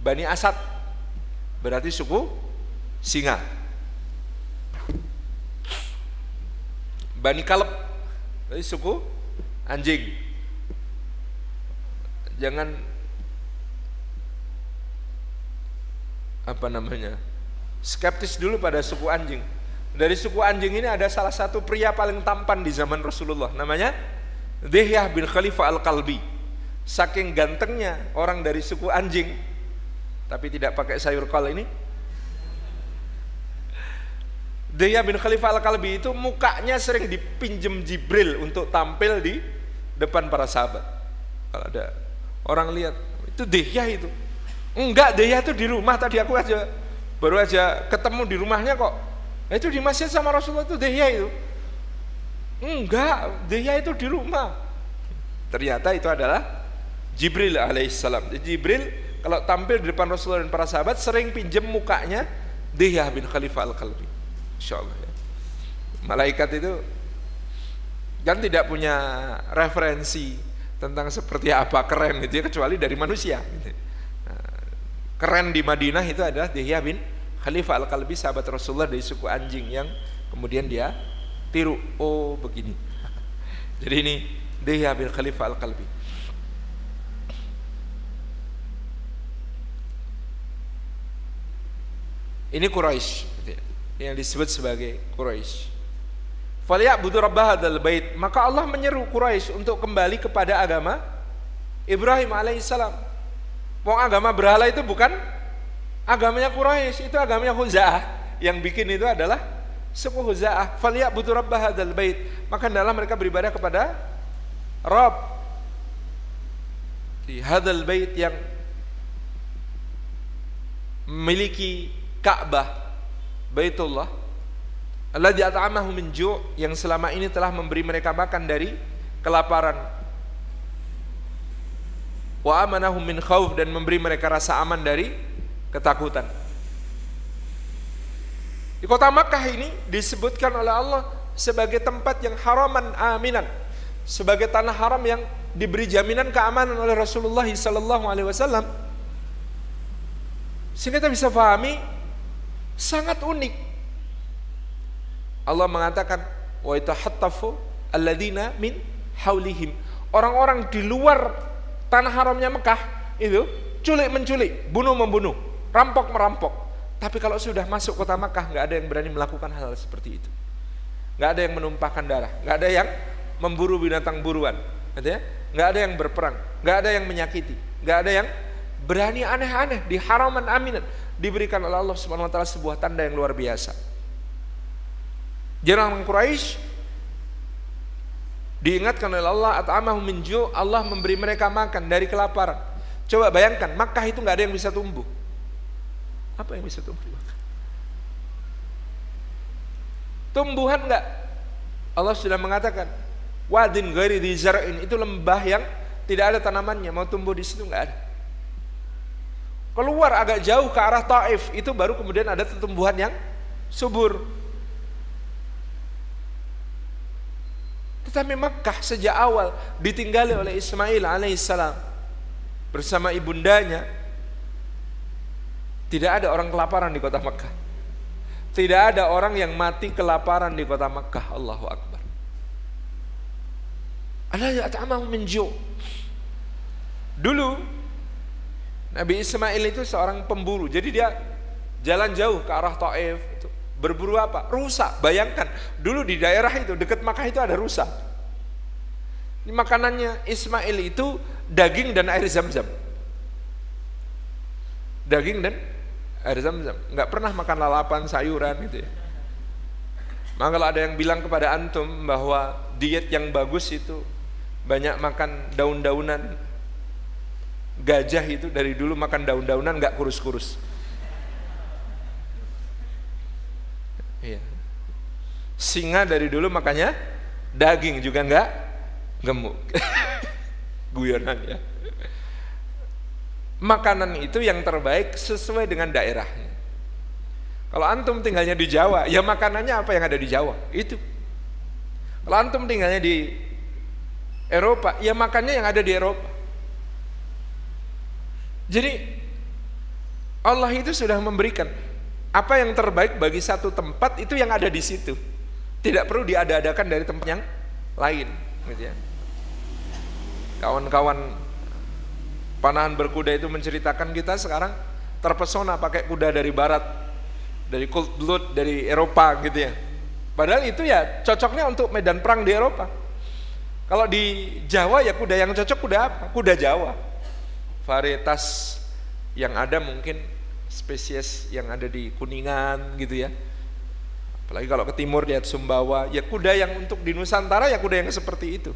Bani Asad berarti suku singa. Bani Kaleb dari suku anjing. Jangan apa namanya skeptis dulu pada suku anjing. Dari suku anjing ini ada salah satu pria paling tampan di zaman Rasulullah namanya Dihyah bin Khalifah Al-Kalbi saking gantengnya orang dari suku anjing tapi tidak pakai sayur kol ini Daya bin Khalifah Al-Kalbi itu mukanya sering dipinjem Jibril untuk tampil di depan para sahabat. Kalau ada orang lihat, itu Daya itu. Enggak, Daya itu di rumah tadi aku aja baru aja ketemu di rumahnya kok. Nah, itu di masjid sama Rasulullah itu Daya itu. Enggak, Daya itu di rumah. Ternyata itu adalah Jibril alaihissalam. Jibril kalau tampil di depan Rasulullah dan para sahabat sering pinjem mukanya Daya bin Khalifah Al-Kalbi. Insya Allah ya. Malaikat itu kan tidak punya referensi tentang seperti apa keren itu ya kecuali dari manusia. Gitu. Nah, keren di Madinah itu adalah Dihya bin Khalifah Al-Kalbi sahabat Rasulullah dari suku anjing yang kemudian dia tiru oh begini. Jadi ini Dihya bin Khalifah Al-Kalbi. Ini Quraisy yang disebut sebagai Quraisy. Falyabudu rabb hadzal bait. Maka Allah menyeru Quraisy untuk kembali kepada agama Ibrahim alaihissalam. Wong agama berhala itu bukan agamanya Quraisy, itu agamanya Huza'ah. Yang bikin itu adalah suku Huza'ah. Falyabudu rabb hadzal bait. Maka adalah mereka beribadah kepada Rabb di hadzal bait yang memiliki Ka'bah Baitullah alladzi at'amahu min ju' yang selama ini telah memberi mereka makan dari kelaparan wa amanahum min khauf dan memberi mereka rasa aman dari ketakutan. Di kota Makkah ini disebutkan oleh Allah sebagai tempat yang haraman aminan, sebagai tanah haram yang diberi jaminan keamanan oleh Rasulullah sallallahu alaihi. Sehingga kita bisa pahami sangat unik. Allah mengatakan wa yatahattafu alladzina min haulihim. Orang-orang di luar tanah haramnya Mekah itu culik menculik, bunuh membunuh, rampok merampok. Tapi kalau sudah masuk kota Mekah nggak ada yang berani melakukan hal, -hal seperti itu. Nggak ada yang menumpahkan darah, nggak ada yang memburu binatang buruan, gitu ya? nggak ada yang berperang, nggak ada yang menyakiti, nggak ada yang berani aneh-aneh di haraman aminan diberikan oleh Allah Subhanahu wa taala sebuah tanda yang luar biasa. Jarang Quraisy diingatkan oleh Allah at'amahum min Allah memberi mereka makan dari kelaparan. Coba bayangkan, Makkah itu nggak ada yang bisa tumbuh. Apa yang bisa tumbuh? Tumbuhan nggak? Allah sudah mengatakan, wadin ghairi dzar'in itu lembah yang tidak ada tanamannya, mau tumbuh di situ nggak ada keluar agak jauh ke arah Taif itu baru kemudian ada tumbuhan yang subur tetapi Makkah sejak awal ditinggali oleh Ismail alaihissalam bersama ibundanya tidak ada orang kelaparan di kota Makkah tidak ada orang yang mati kelaparan di kota Makkah Allahu Akbar Allah ya'tamahu min dulu Nabi Ismail itu seorang pemburu. Jadi dia jalan jauh ke arah Taif. Berburu apa? Rusa. Bayangkan, dulu di daerah itu dekat Makkah itu ada rusa. Ini makanannya Ismail itu daging dan air zam-zam. Daging dan air zam-zam. Enggak pernah makan lalapan, sayuran gitu ya. Maka kalau ada yang bilang kepada antum bahwa diet yang bagus itu banyak makan daun-daunan gajah itu dari dulu makan daun-daunan nggak kurus-kurus. Iya. Singa dari dulu makanya daging juga nggak gemuk. (laughs) Guyonan ya. Makanan itu yang terbaik sesuai dengan daerahnya. Kalau antum tinggalnya di Jawa, ya makanannya apa yang ada di Jawa? Itu. Kalau antum tinggalnya di Eropa, ya makannya yang ada di Eropa. Jadi Allah itu sudah memberikan apa yang terbaik bagi satu tempat itu yang ada di situ. Tidak perlu diada-adakan dari tempat yang lain, gitu ya. Kawan-kawan panahan berkuda itu menceritakan kita sekarang terpesona pakai kuda dari barat, dari cold blood dari Eropa gitu ya. Padahal itu ya cocoknya untuk medan perang di Eropa. Kalau di Jawa ya kuda yang cocok kuda apa? Kuda Jawa varietas yang ada mungkin spesies yang ada di Kuningan gitu ya. Apalagi kalau ke timur lihat Sumbawa. Ya kuda yang untuk di Nusantara ya kuda yang seperti itu.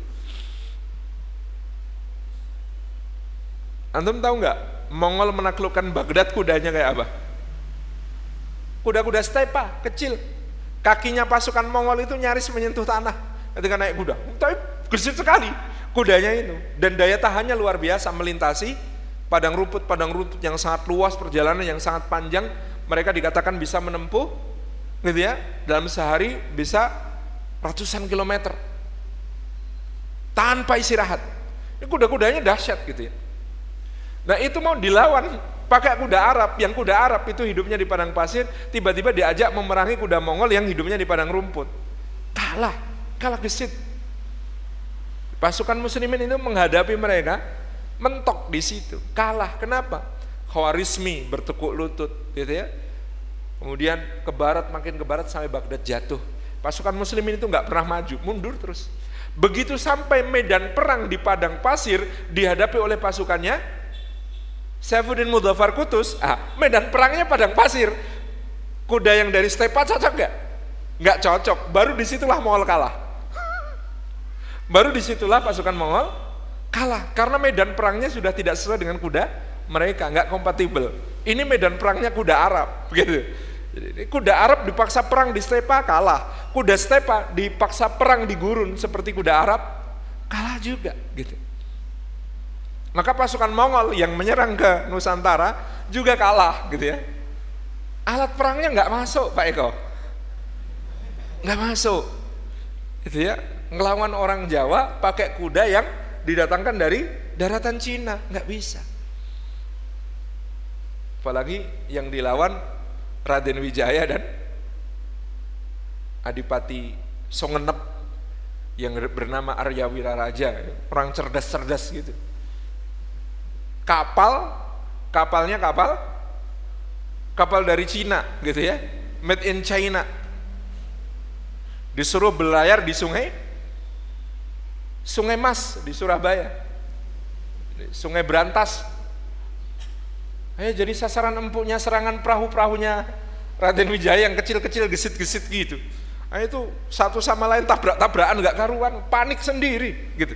Antum tahu nggak? Mongol menaklukkan Baghdad kudanya kayak apa? Kuda-kuda stepa kecil. Kakinya pasukan Mongol itu nyaris menyentuh tanah ketika naik kuda. Tapi gesit sekali kudanya itu. Dan daya tahannya luar biasa melintasi padang rumput padang rumput yang sangat luas perjalanan yang sangat panjang mereka dikatakan bisa menempuh gitu ya dalam sehari bisa ratusan kilometer. Tanpa istirahat. Ini kuda-kudanya dahsyat gitu ya. Nah itu mau dilawan pakai kuda Arab. Yang kuda Arab itu hidupnya di padang pasir tiba-tiba diajak memerangi kuda Mongol yang hidupnya di padang rumput. Kalah kalah gesit. Pasukan muslimin itu menghadapi mereka mentok di situ, kalah. Kenapa? Khawarizmi bertekuk lutut, gitu ya. Kemudian ke barat makin ke barat sampai Baghdad jatuh. Pasukan muslimin itu nggak pernah maju, mundur terus. Begitu sampai medan perang di padang pasir dihadapi oleh pasukannya Saifuddin Mudhafar Kutus, ah, medan perangnya padang pasir. Kuda yang dari stepa cocok nggak? Nggak cocok. Baru di situlah Mongol kalah. (laughs) Baru di situlah pasukan Mongol kalah karena medan perangnya sudah tidak sesuai dengan kuda mereka nggak kompatibel. Ini medan perangnya kuda Arab (laughs) gitu. Jadi kuda Arab dipaksa perang di stepa kalah. Kuda stepa dipaksa perang di gurun seperti kuda Arab kalah juga gitu. Maka pasukan Mongol yang menyerang ke Nusantara juga kalah gitu ya. Alat perangnya nggak masuk Pak Eko. Nggak masuk gitu ya. Ngelawan orang Jawa pakai kuda yang didatangkan dari daratan Cina, nggak bisa. Apalagi yang dilawan Raden Wijaya dan Adipati Songenep yang bernama Arya Wiraraja, orang cerdas-cerdas gitu. Kapal, kapalnya kapal, kapal dari Cina gitu ya, made in China. Disuruh berlayar di sungai, Sungai Mas di Surabaya, Sungai Berantas. Ayo jadi sasaran empuknya serangan perahu-perahunya Raden Wijaya yang kecil-kecil gesit-gesit gitu. Nah, itu satu sama lain tabrak-tabrakan nggak karuan, panik sendiri gitu.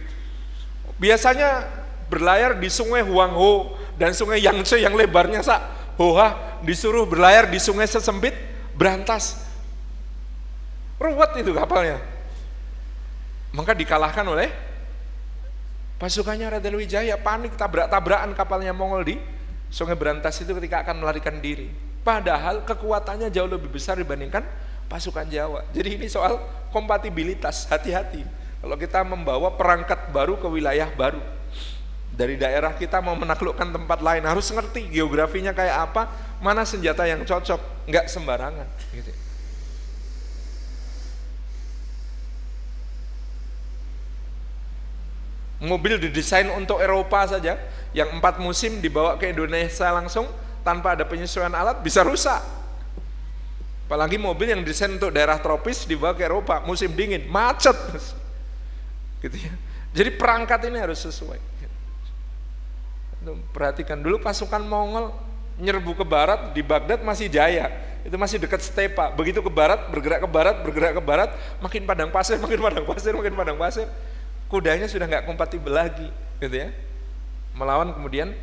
Biasanya berlayar di sungai Huangho dan sungai Yangtze yang lebarnya sak hoha disuruh berlayar di sungai sesempit berantas. Ruwet itu kapalnya. Maka dikalahkan oleh pasukannya Raden Wijaya panik tabrak-tabrakan kapalnya Mongol di sungai berantas itu ketika akan melarikan diri. Padahal kekuatannya jauh lebih besar dibandingkan pasukan Jawa. Jadi ini soal kompatibilitas, hati-hati. Kalau kita membawa perangkat baru ke wilayah baru, dari daerah kita mau menaklukkan tempat lain harus ngerti geografinya kayak apa, mana senjata yang cocok, nggak sembarangan. Gitu. Mobil didesain untuk Eropa saja, yang empat musim dibawa ke Indonesia langsung tanpa ada penyesuaian alat bisa rusak Apalagi mobil yang desain untuk daerah tropis dibawa ke Eropa, musim dingin, macet. Gitu ya. Jadi perangkat ini harus sesuai. Perhatikan dulu pasukan Mongol nyerbu ke barat di Baghdad masih jaya. Itu masih dekat stepa. Begitu ke barat, bergerak ke barat, bergerak ke barat, makin padang pasir, makin padang pasir, makin padang pasir. Kudanya sudah nggak kompatibel lagi, gitu ya. Melawan kemudian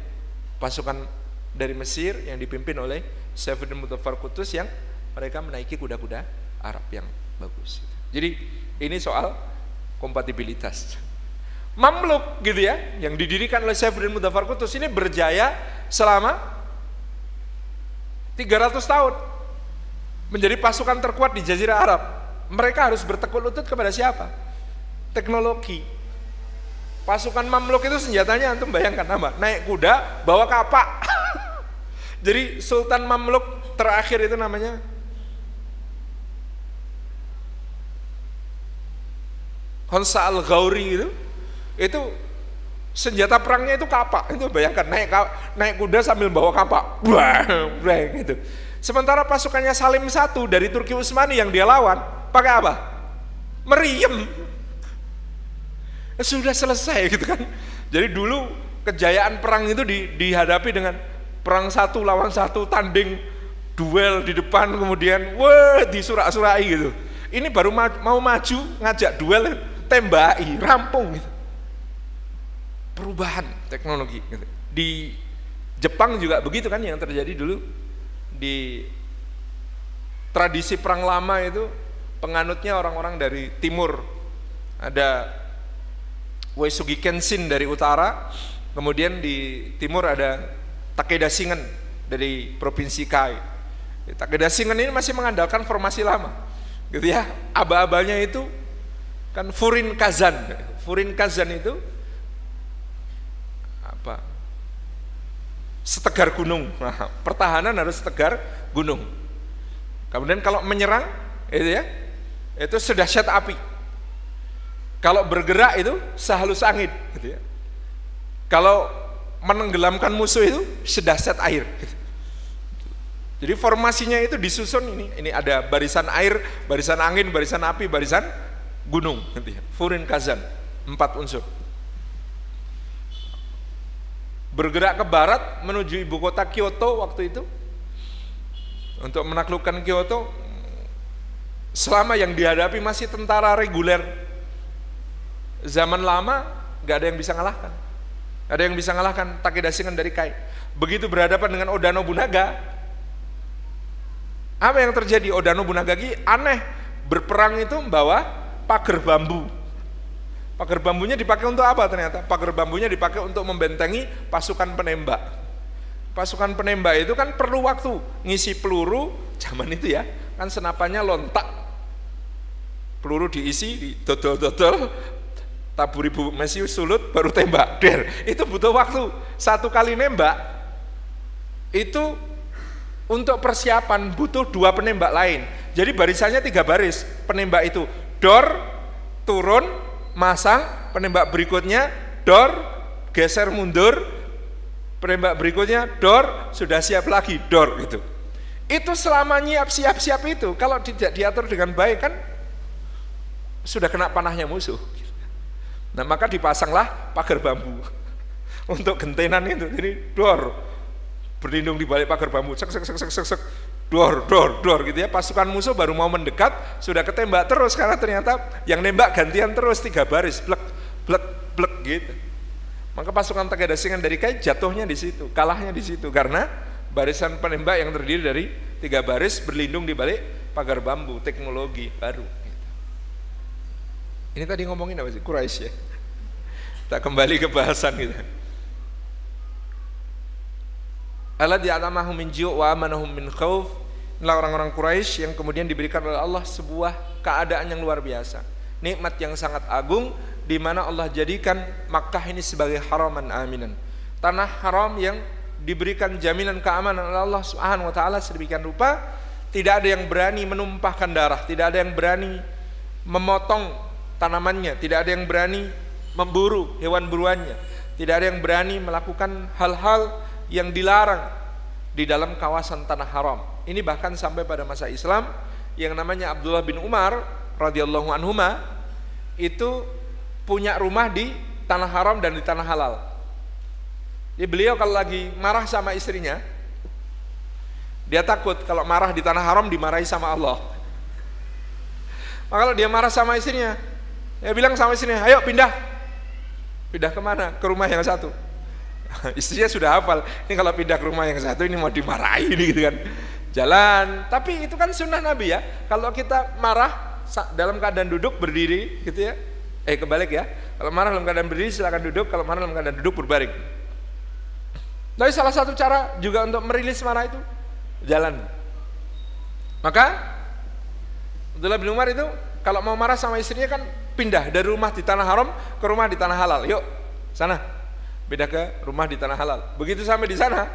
pasukan dari Mesir yang dipimpin oleh Saifuddin Mutafar Kutus yang mereka menaiki kuda-kuda Arab yang bagus. Jadi ini soal kompatibilitas. Mamluk gitu ya, yang didirikan oleh Saifuddin Mudafar Kutus ini berjaya selama 300 tahun. Menjadi pasukan terkuat di Jazirah Arab. Mereka harus bertekuk lutut kepada siapa? Teknologi. Pasukan Mamluk itu senjatanya antum bayangkan apa? Naik kuda, bawa kapak. (laughs) Jadi Sultan Mamluk terakhir itu namanya Honsa al Ghauri itu itu senjata perangnya itu kapak. Itu bayangkan naik naik kuda sambil bawa kapak. Wah gitu. Sementara pasukannya Salim satu dari Turki Utsmani yang dia lawan pakai apa? Meriem sudah selesai gitu kan jadi dulu kejayaan perang itu di, dihadapi dengan perang satu lawan satu tanding duel di depan kemudian wah disurak-surai gitu ini baru mau maju ngajak duel tembaki, rampung gitu. Perubahan teknologi gitu. Di Jepang juga begitu kan yang terjadi dulu di tradisi perang lama itu penganutnya orang-orang dari timur. Ada Uesugi Kenshin dari utara, kemudian di timur ada Takeda Shingen dari provinsi Kai. Takeda Shingen ini masih mengandalkan formasi lama. Gitu ya. Aba-abanya itu kan furin kazan furin kazan itu apa setegar gunung nah, pertahanan harus setegar gunung kemudian kalau menyerang itu ya itu sudah set api kalau bergerak itu sehalus angin gitu ya. Kalau menenggelamkan musuh itu sudah set air gitu. jadi formasinya itu disusun ini ini ada barisan air barisan angin barisan api barisan gunung nanti Furin Kazan empat unsur. Bergerak ke barat menuju ibu kota Kyoto waktu itu. Untuk menaklukkan Kyoto selama yang dihadapi masih tentara reguler zaman lama nggak ada yang bisa ngalahkan ada yang bisa ngalahkan Takeda Shingen dari Kai begitu berhadapan dengan Oda Nobunaga apa yang terjadi Oda Nobunaga aneh berperang itu membawa pagar bambu. Pagar bambunya dipakai untuk apa ternyata? Pagar bambunya dipakai untuk membentengi pasukan penembak. Pasukan penembak itu kan perlu waktu ngisi peluru zaman itu ya, kan senapannya lontak. Peluru diisi, dodol-dodol, taburi bubuk mesi sulut baru tembak. Der, itu butuh waktu. Satu kali nembak itu untuk persiapan butuh dua penembak lain. Jadi barisannya tiga baris penembak itu dor, turun, masang, penembak berikutnya, dor, geser mundur, penembak berikutnya, dor, sudah siap lagi, dor gitu. Itu selama nyiap siap-siap itu, kalau tidak diatur dengan baik kan sudah kena panahnya musuh. Nah maka dipasanglah pagar bambu. (laughs) Untuk gentenan itu. Jadi dor. Berlindung di balik pagar bambu, sek sek sek sek sek, sek. Dor dor dor gitu ya. Pasukan musuh baru mau mendekat sudah ketembak terus. Karena ternyata yang nembak gantian terus. Tiga baris, blek blek blek gitu. Maka pasukan Tegadasingan dari Kai jatuhnya di situ, kalahnya di situ. Karena barisan penembak yang terdiri dari tiga baris berlindung di balik pagar bambu. Teknologi baru. Ini tadi ngomongin apa sih? Quraisy ya? Tak kembali ke bahasan kita Allah di'atamahum min ju' wa amanahum min khawf. Inilah orang-orang Quraisy yang kemudian diberikan oleh Allah sebuah keadaan yang luar biasa. Nikmat yang sangat agung di mana Allah jadikan Makkah ini sebagai haraman aminan. Tanah haram yang diberikan jaminan keamanan oleh Allah Subhanahu wa taala sedemikian rupa tidak ada yang berani menumpahkan darah, tidak ada yang berani memotong tanamannya, tidak ada yang berani memburu hewan buruannya, tidak ada yang berani melakukan hal-hal yang dilarang di dalam kawasan tanah haram. Ini bahkan sampai pada masa Islam yang namanya Abdullah bin Umar radhiyallahu anhuma itu punya rumah di tanah haram dan di tanah halal. Jadi beliau kalau lagi marah sama istrinya, dia takut kalau marah di tanah haram dimarahi sama Allah. Maka kalau dia marah sama istrinya, dia bilang sama istrinya, ayo pindah. Pindah ke mana? Ke rumah yang satu. (laughs) istrinya sudah hafal, ini kalau pindah ke rumah yang satu ini mau dimarahi ini (laughs) gitu kan. Jalan, tapi itu kan sunnah Nabi ya. Kalau kita marah dalam keadaan duduk berdiri gitu ya. Eh kebalik ya. Kalau marah dalam keadaan berdiri silakan duduk, kalau marah dalam keadaan duduk berbaring. Tapi salah satu cara juga untuk merilis marah itu jalan. Maka Abdullah bin Umar itu kalau mau marah sama istrinya kan pindah dari rumah di tanah haram ke rumah di tanah halal. Yuk, sana. Beda ke rumah di tanah halal. Begitu sampai di sana,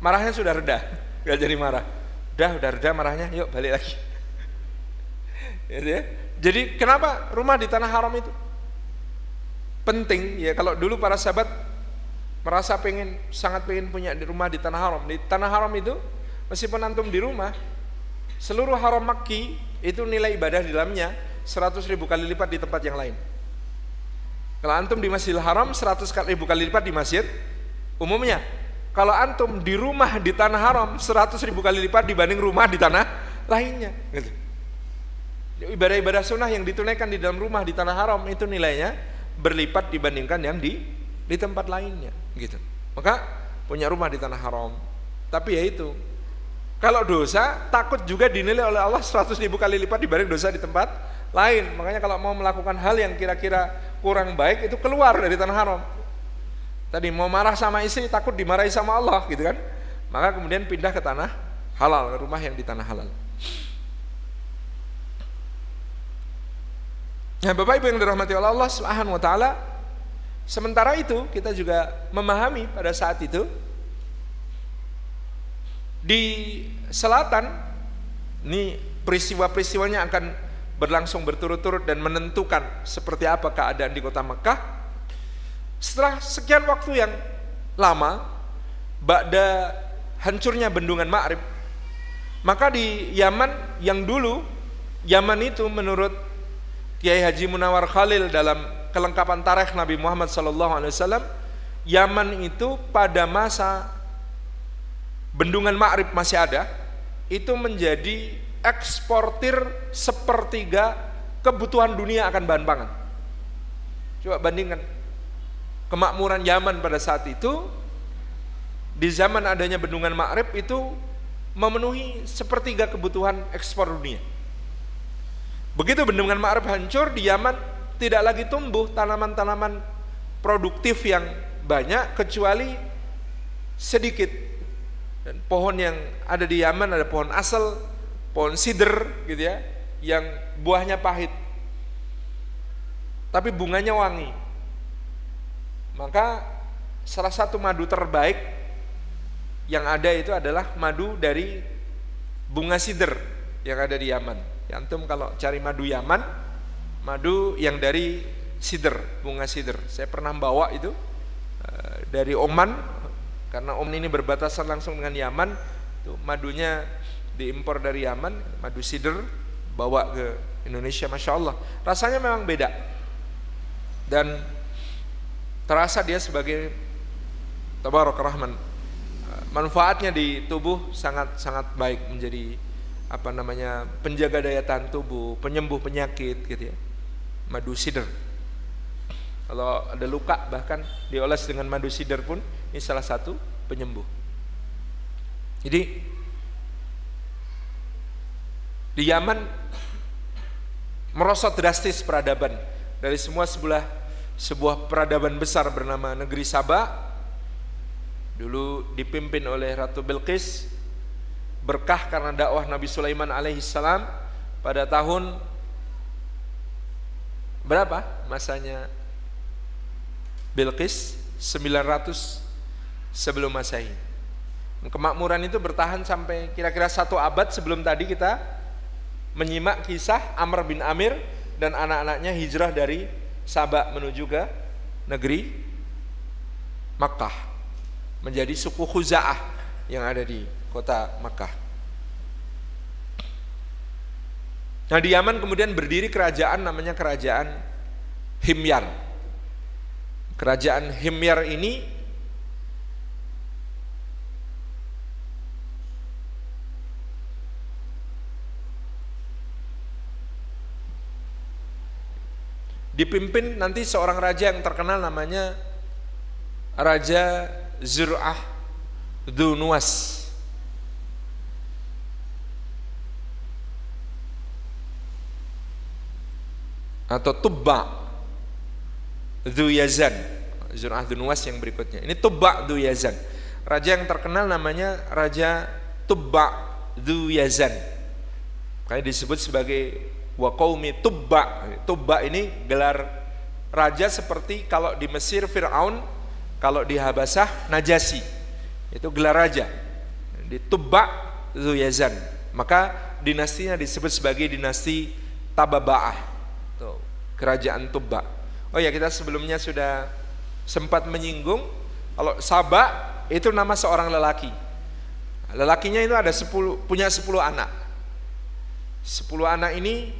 marahnya sudah reda. (laughs) Gak jadi marah. Udah, udah reda marahnya, yuk balik lagi. (laughs) Gitu ya. Jadi kenapa rumah di tanah haram itu penting ya kalau dulu para sahabat merasa pengen sangat pengen punya di rumah di tanah haram. Di tanah haram itu meskipun antum di rumah, seluruh haram Makki itu nilai ibadah di dalamnya 100 ribu kali lipat di tempat yang lain. Kalau antum di Masjidil Haram 100 ribu kali lipat di masjid umumnya. Kalau antum di rumah di tanah haram 100 ribu kali lipat dibanding rumah di tanah lainnya. Gitu. Ibadah-ibadah sunnah yang ditunaikan di dalam rumah di tanah haram itu nilainya berlipat dibandingkan yang di di tempat lainnya gitu maka punya rumah di tanah haram tapi ya itu kalau dosa takut juga dinilai oleh Allah 100 ribu kali lipat dibanding dosa di tempat lain. Makanya kalau mau melakukan hal yang kira-kira kurang baik itu keluar dari tanah haram. Tadi mau marah sama istri takut dimarahi sama Allah gitu kan? Maka kemudian pindah ke tanah halal rumah yang di tanah halal. Nah, Bapak Ibu yang dirahmati oleh Allah Subhanahu wa taala, Sementara itu kita juga memahami pada saat itu di selatan ini peristiwa-peristiwanya akan berlangsung berturut-turut dan menentukan seperti apa keadaan di kota Mekah. Setelah sekian waktu yang lama, ba'da hancurnya bendungan Ma'rib, maka di Yaman yang dulu Yaman itu menurut Kiai Haji Munawar Khalil dalam kelengkapan tarikh Nabi Muhammad SAW Yaman itu pada masa bendungan Ma'rib masih ada itu menjadi eksportir sepertiga kebutuhan dunia akan bahan pangan coba bandingkan kemakmuran Yaman pada saat itu di zaman adanya bendungan Ma'rib itu memenuhi sepertiga kebutuhan ekspor dunia. Begitu bendungan Ma'rib hancur di Yaman tidak lagi tumbuh tanaman-tanaman produktif yang banyak kecuali sedikit. Pohon yang ada di Yaman ada pohon asal pohon sider gitu ya yang buahnya pahit tapi bunganya wangi maka salah satu madu terbaik yang ada itu adalah madu dari bunga sider yang ada di Yaman ya, antum kalau cari madu Yaman madu yang dari sider, bunga sider. Saya pernah bawa itu uh, dari Oman karena Oman ini berbatasan langsung dengan Yaman. Itu madunya diimpor dari Yaman, madu sider bawa ke Indonesia, masya Allah. Rasanya memang beda dan terasa dia sebagai tabarok rahman manfaatnya di tubuh sangat sangat baik menjadi apa namanya penjaga daya tahan tubuh, penyembuh penyakit gitu ya. Madu sider. Kalau ada luka bahkan dioles dengan madu sider pun ini salah satu penyembuh. Jadi di Yaman merosot drastis peradaban dari semua sebelah sebuah peradaban besar bernama negeri Sabah dulu dipimpin oleh Ratu Bilqis berkah karena dakwah Nabi Sulaiman alaihi salam pada tahun berapa masanya Bilqis 900 sebelum Masehi. Kemakmuran itu bertahan sampai kira-kira satu abad sebelum tadi kita menyimak kisah Amr bin Amir dan anak-anaknya hijrah dari Sabak menuju ke negeri Makkah menjadi suku Khuza'ah yang ada di kota Makkah. Nah di Yaman kemudian berdiri kerajaan namanya kerajaan Himyar. Kerajaan Himyar ini dipimpin nanti seorang raja yang terkenal namanya Raja Zur'ah Dunuas atau Tubba Yazan Zur'ah Dunuas yang berikutnya. Ini Tubba Yazan raja yang terkenal namanya Raja Tubba Yazan kayak disebut sebagai Waqaumi Tubba Tubba ini gelar raja seperti kalau di Mesir Fir'aun kalau di Habasah Najasi itu gelar raja. Di Tubba Zuyazan. Maka dinastinya disebut sebagai dinasti Tababa'ah. Tuh, kerajaan Tubba. Oh ya kita sebelumnya sudah sempat menyinggung kalau Sabah itu nama seorang lelaki. Lelakinya itu ada 10 punya 10 anak. 10 anak ini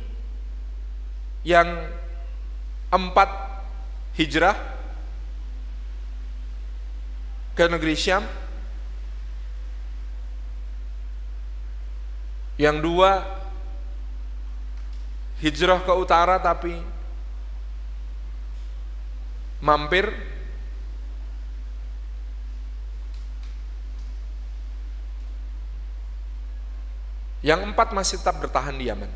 yang empat hijrah ke negeri Syam yang dua hijrah ke utara tapi mampir yang empat masih tetap bertahan di Yaman.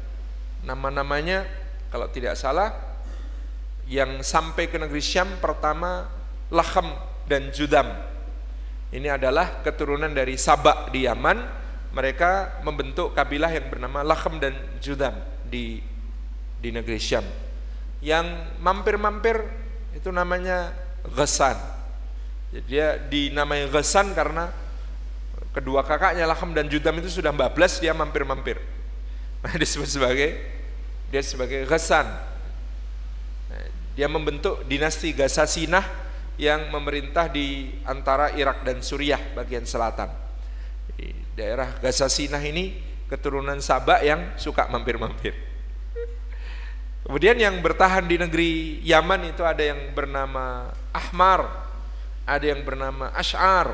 Nama-namanya kalau tidak salah yang sampai ke negeri Syam pertama Laham dan Judam ini adalah keturunan dari Sabak di Yaman. Mereka membentuk kabilah yang bernama Lahem dan Judam di di negeri Syam. Yang mampir-mampir itu namanya Ghassan. Jadi dia dinamai Ghassan karena kedua kakaknya Lahem dan Judam itu sudah bablas dia mampir-mampir. Nah, (laughs) disebut sebagai dia sebagai Ghassan. Nah, dia membentuk dinasti Gasasinah yang memerintah di antara Irak dan Suriah bagian selatan. Di daerah Gazasinah ini keturunan Sabak yang suka mampir-mampir. Kemudian yang bertahan di negeri Yaman itu ada yang bernama Ahmar, ada yang bernama Ash'ar.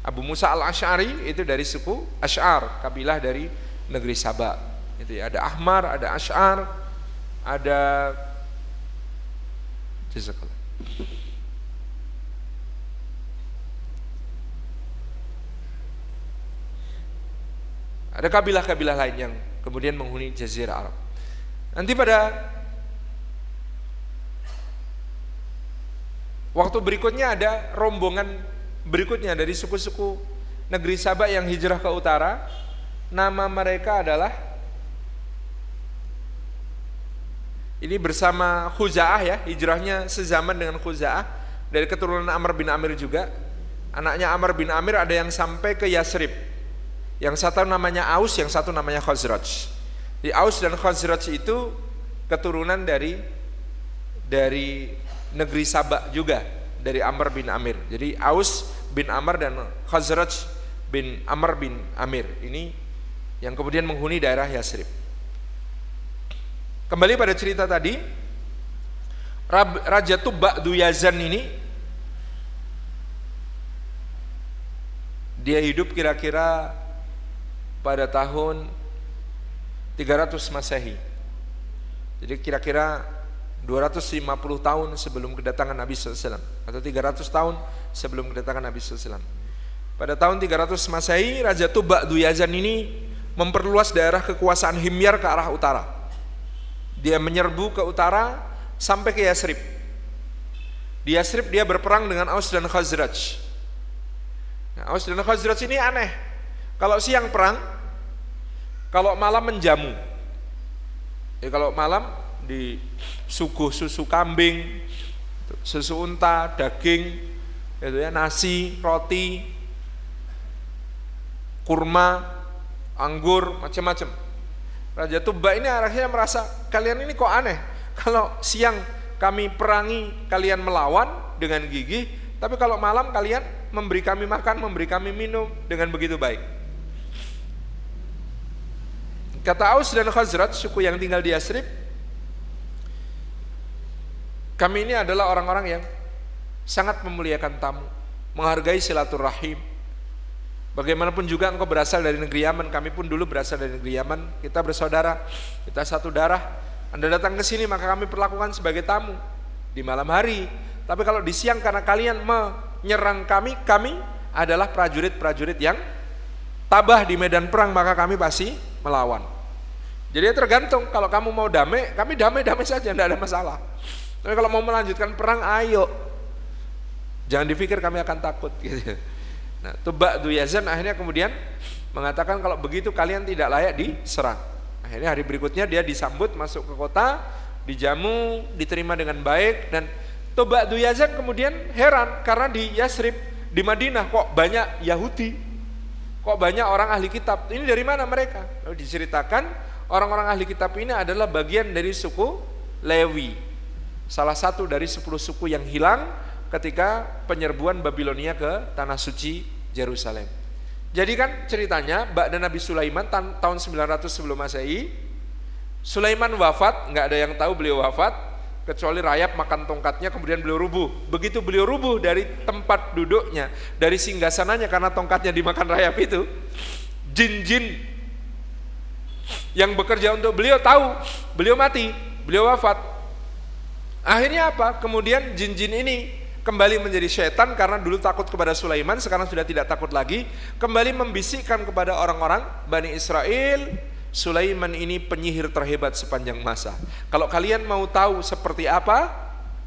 Abu Musa al-Ash'ari itu dari suku Ash'ar, kabilah dari negeri Sabak. Itu ya, ada Ahmar, ada Ash'ar, ada Jazakallah. Ada kabilah-kabilah lain yang kemudian menghuni jazirah Arab. Nanti pada waktu berikutnya ada rombongan berikutnya dari suku-suku negeri Sabah yang hijrah ke utara. Nama mereka adalah ini bersama Khuza'ah ya, hijrahnya sezaman dengan Khuza'ah dari keturunan Amr bin Amir juga. Anaknya Amr bin Amir ada yang sampai ke Yasrib Yang satu namanya Aus, yang satu namanya Khazraj. Di Aus dan Khazraj itu keturunan dari dari negeri Sabak juga dari Amr bin Amir. Jadi Aus bin Amr dan Khazraj bin Amr bin Amir ini yang kemudian menghuni daerah Yasrib. Kembali pada cerita tadi, Raja Tubba Duyazan ini dia hidup kira-kira pada tahun 300 Masehi. Jadi kira-kira 250 tahun sebelum kedatangan Nabi SAW atau 300 tahun sebelum kedatangan Nabi SAW. Pada tahun 300 Masehi, Raja Tubba Duyazan ini memperluas daerah kekuasaan Himyar ke arah utara. Dia menyerbu ke utara sampai ke Yasrib. Di Yasrib dia berperang dengan Aus dan Khazraj. Nah, Aus dan Khazraj ini aneh. Kalau siang perang, kalau malam menjamu. Ya, kalau malam di suguh susu kambing, susu unta, daging, itu ya nasi, roti, kurma, anggur, macam-macam. Raja Tuba ini akhirnya merasa kalian ini kok aneh. Kalau siang kami perangi, kalian melawan dengan gigi, tapi kalau malam kalian memberi kami makan, memberi kami minum dengan begitu baik. Kata Aus dan Khazrat, suku yang tinggal di Yasrib, kami ini adalah orang-orang yang sangat memuliakan tamu, menghargai silaturahim. Bagaimanapun juga engkau berasal dari negeri Yaman, kami pun dulu berasal dari negeri Yaman, kita bersaudara, kita satu darah. Anda datang ke sini maka kami perlakukan sebagai tamu di malam hari. Tapi kalau di siang karena kalian menyerang kami, kami adalah prajurit-prajurit yang tabah di medan perang maka kami pasti melawan. Jadi tergantung kalau kamu mau damai, kami damai-damai saja, tidak ada masalah. Tapi kalau mau melanjutkan perang, ayo. Jangan dipikir kami akan takut. Gitu. Nah, Tubak Duyazan akhirnya kemudian mengatakan kalau begitu kalian tidak layak diserang. Akhirnya hari berikutnya dia disambut masuk ke kota, dijamu, diterima dengan baik dan Toba Duyazan kemudian heran karena di Yasrib, di Madinah kok banyak Yahudi, kok banyak orang ahli kitab. Ini dari mana mereka? Lalu diceritakan orang-orang ahli kitab ini adalah bagian dari suku Lewi, salah satu dari sepuluh suku yang hilang ketika penyerbuan Babilonia ke tanah suci Jerusalem. Jadi kan ceritanya Mbak dan Nabi Sulaiman tahun 900 sebelum Masehi, Sulaiman wafat, nggak ada yang tahu beliau wafat, kecuali rayap makan tongkatnya kemudian beliau rubuh. Begitu beliau rubuh dari tempat duduknya, dari singgasananya karena tongkatnya dimakan rayap itu, jin-jin yang bekerja untuk beliau tahu beliau mati, beliau wafat. Akhirnya apa? Kemudian jin-jin ini kembali menjadi setan karena dulu takut kepada Sulaiman, sekarang sudah tidak takut lagi, kembali membisikkan kepada orang-orang Bani Israel, Sulaiman ini penyihir terhebat sepanjang masa. Kalau kalian mau tahu seperti apa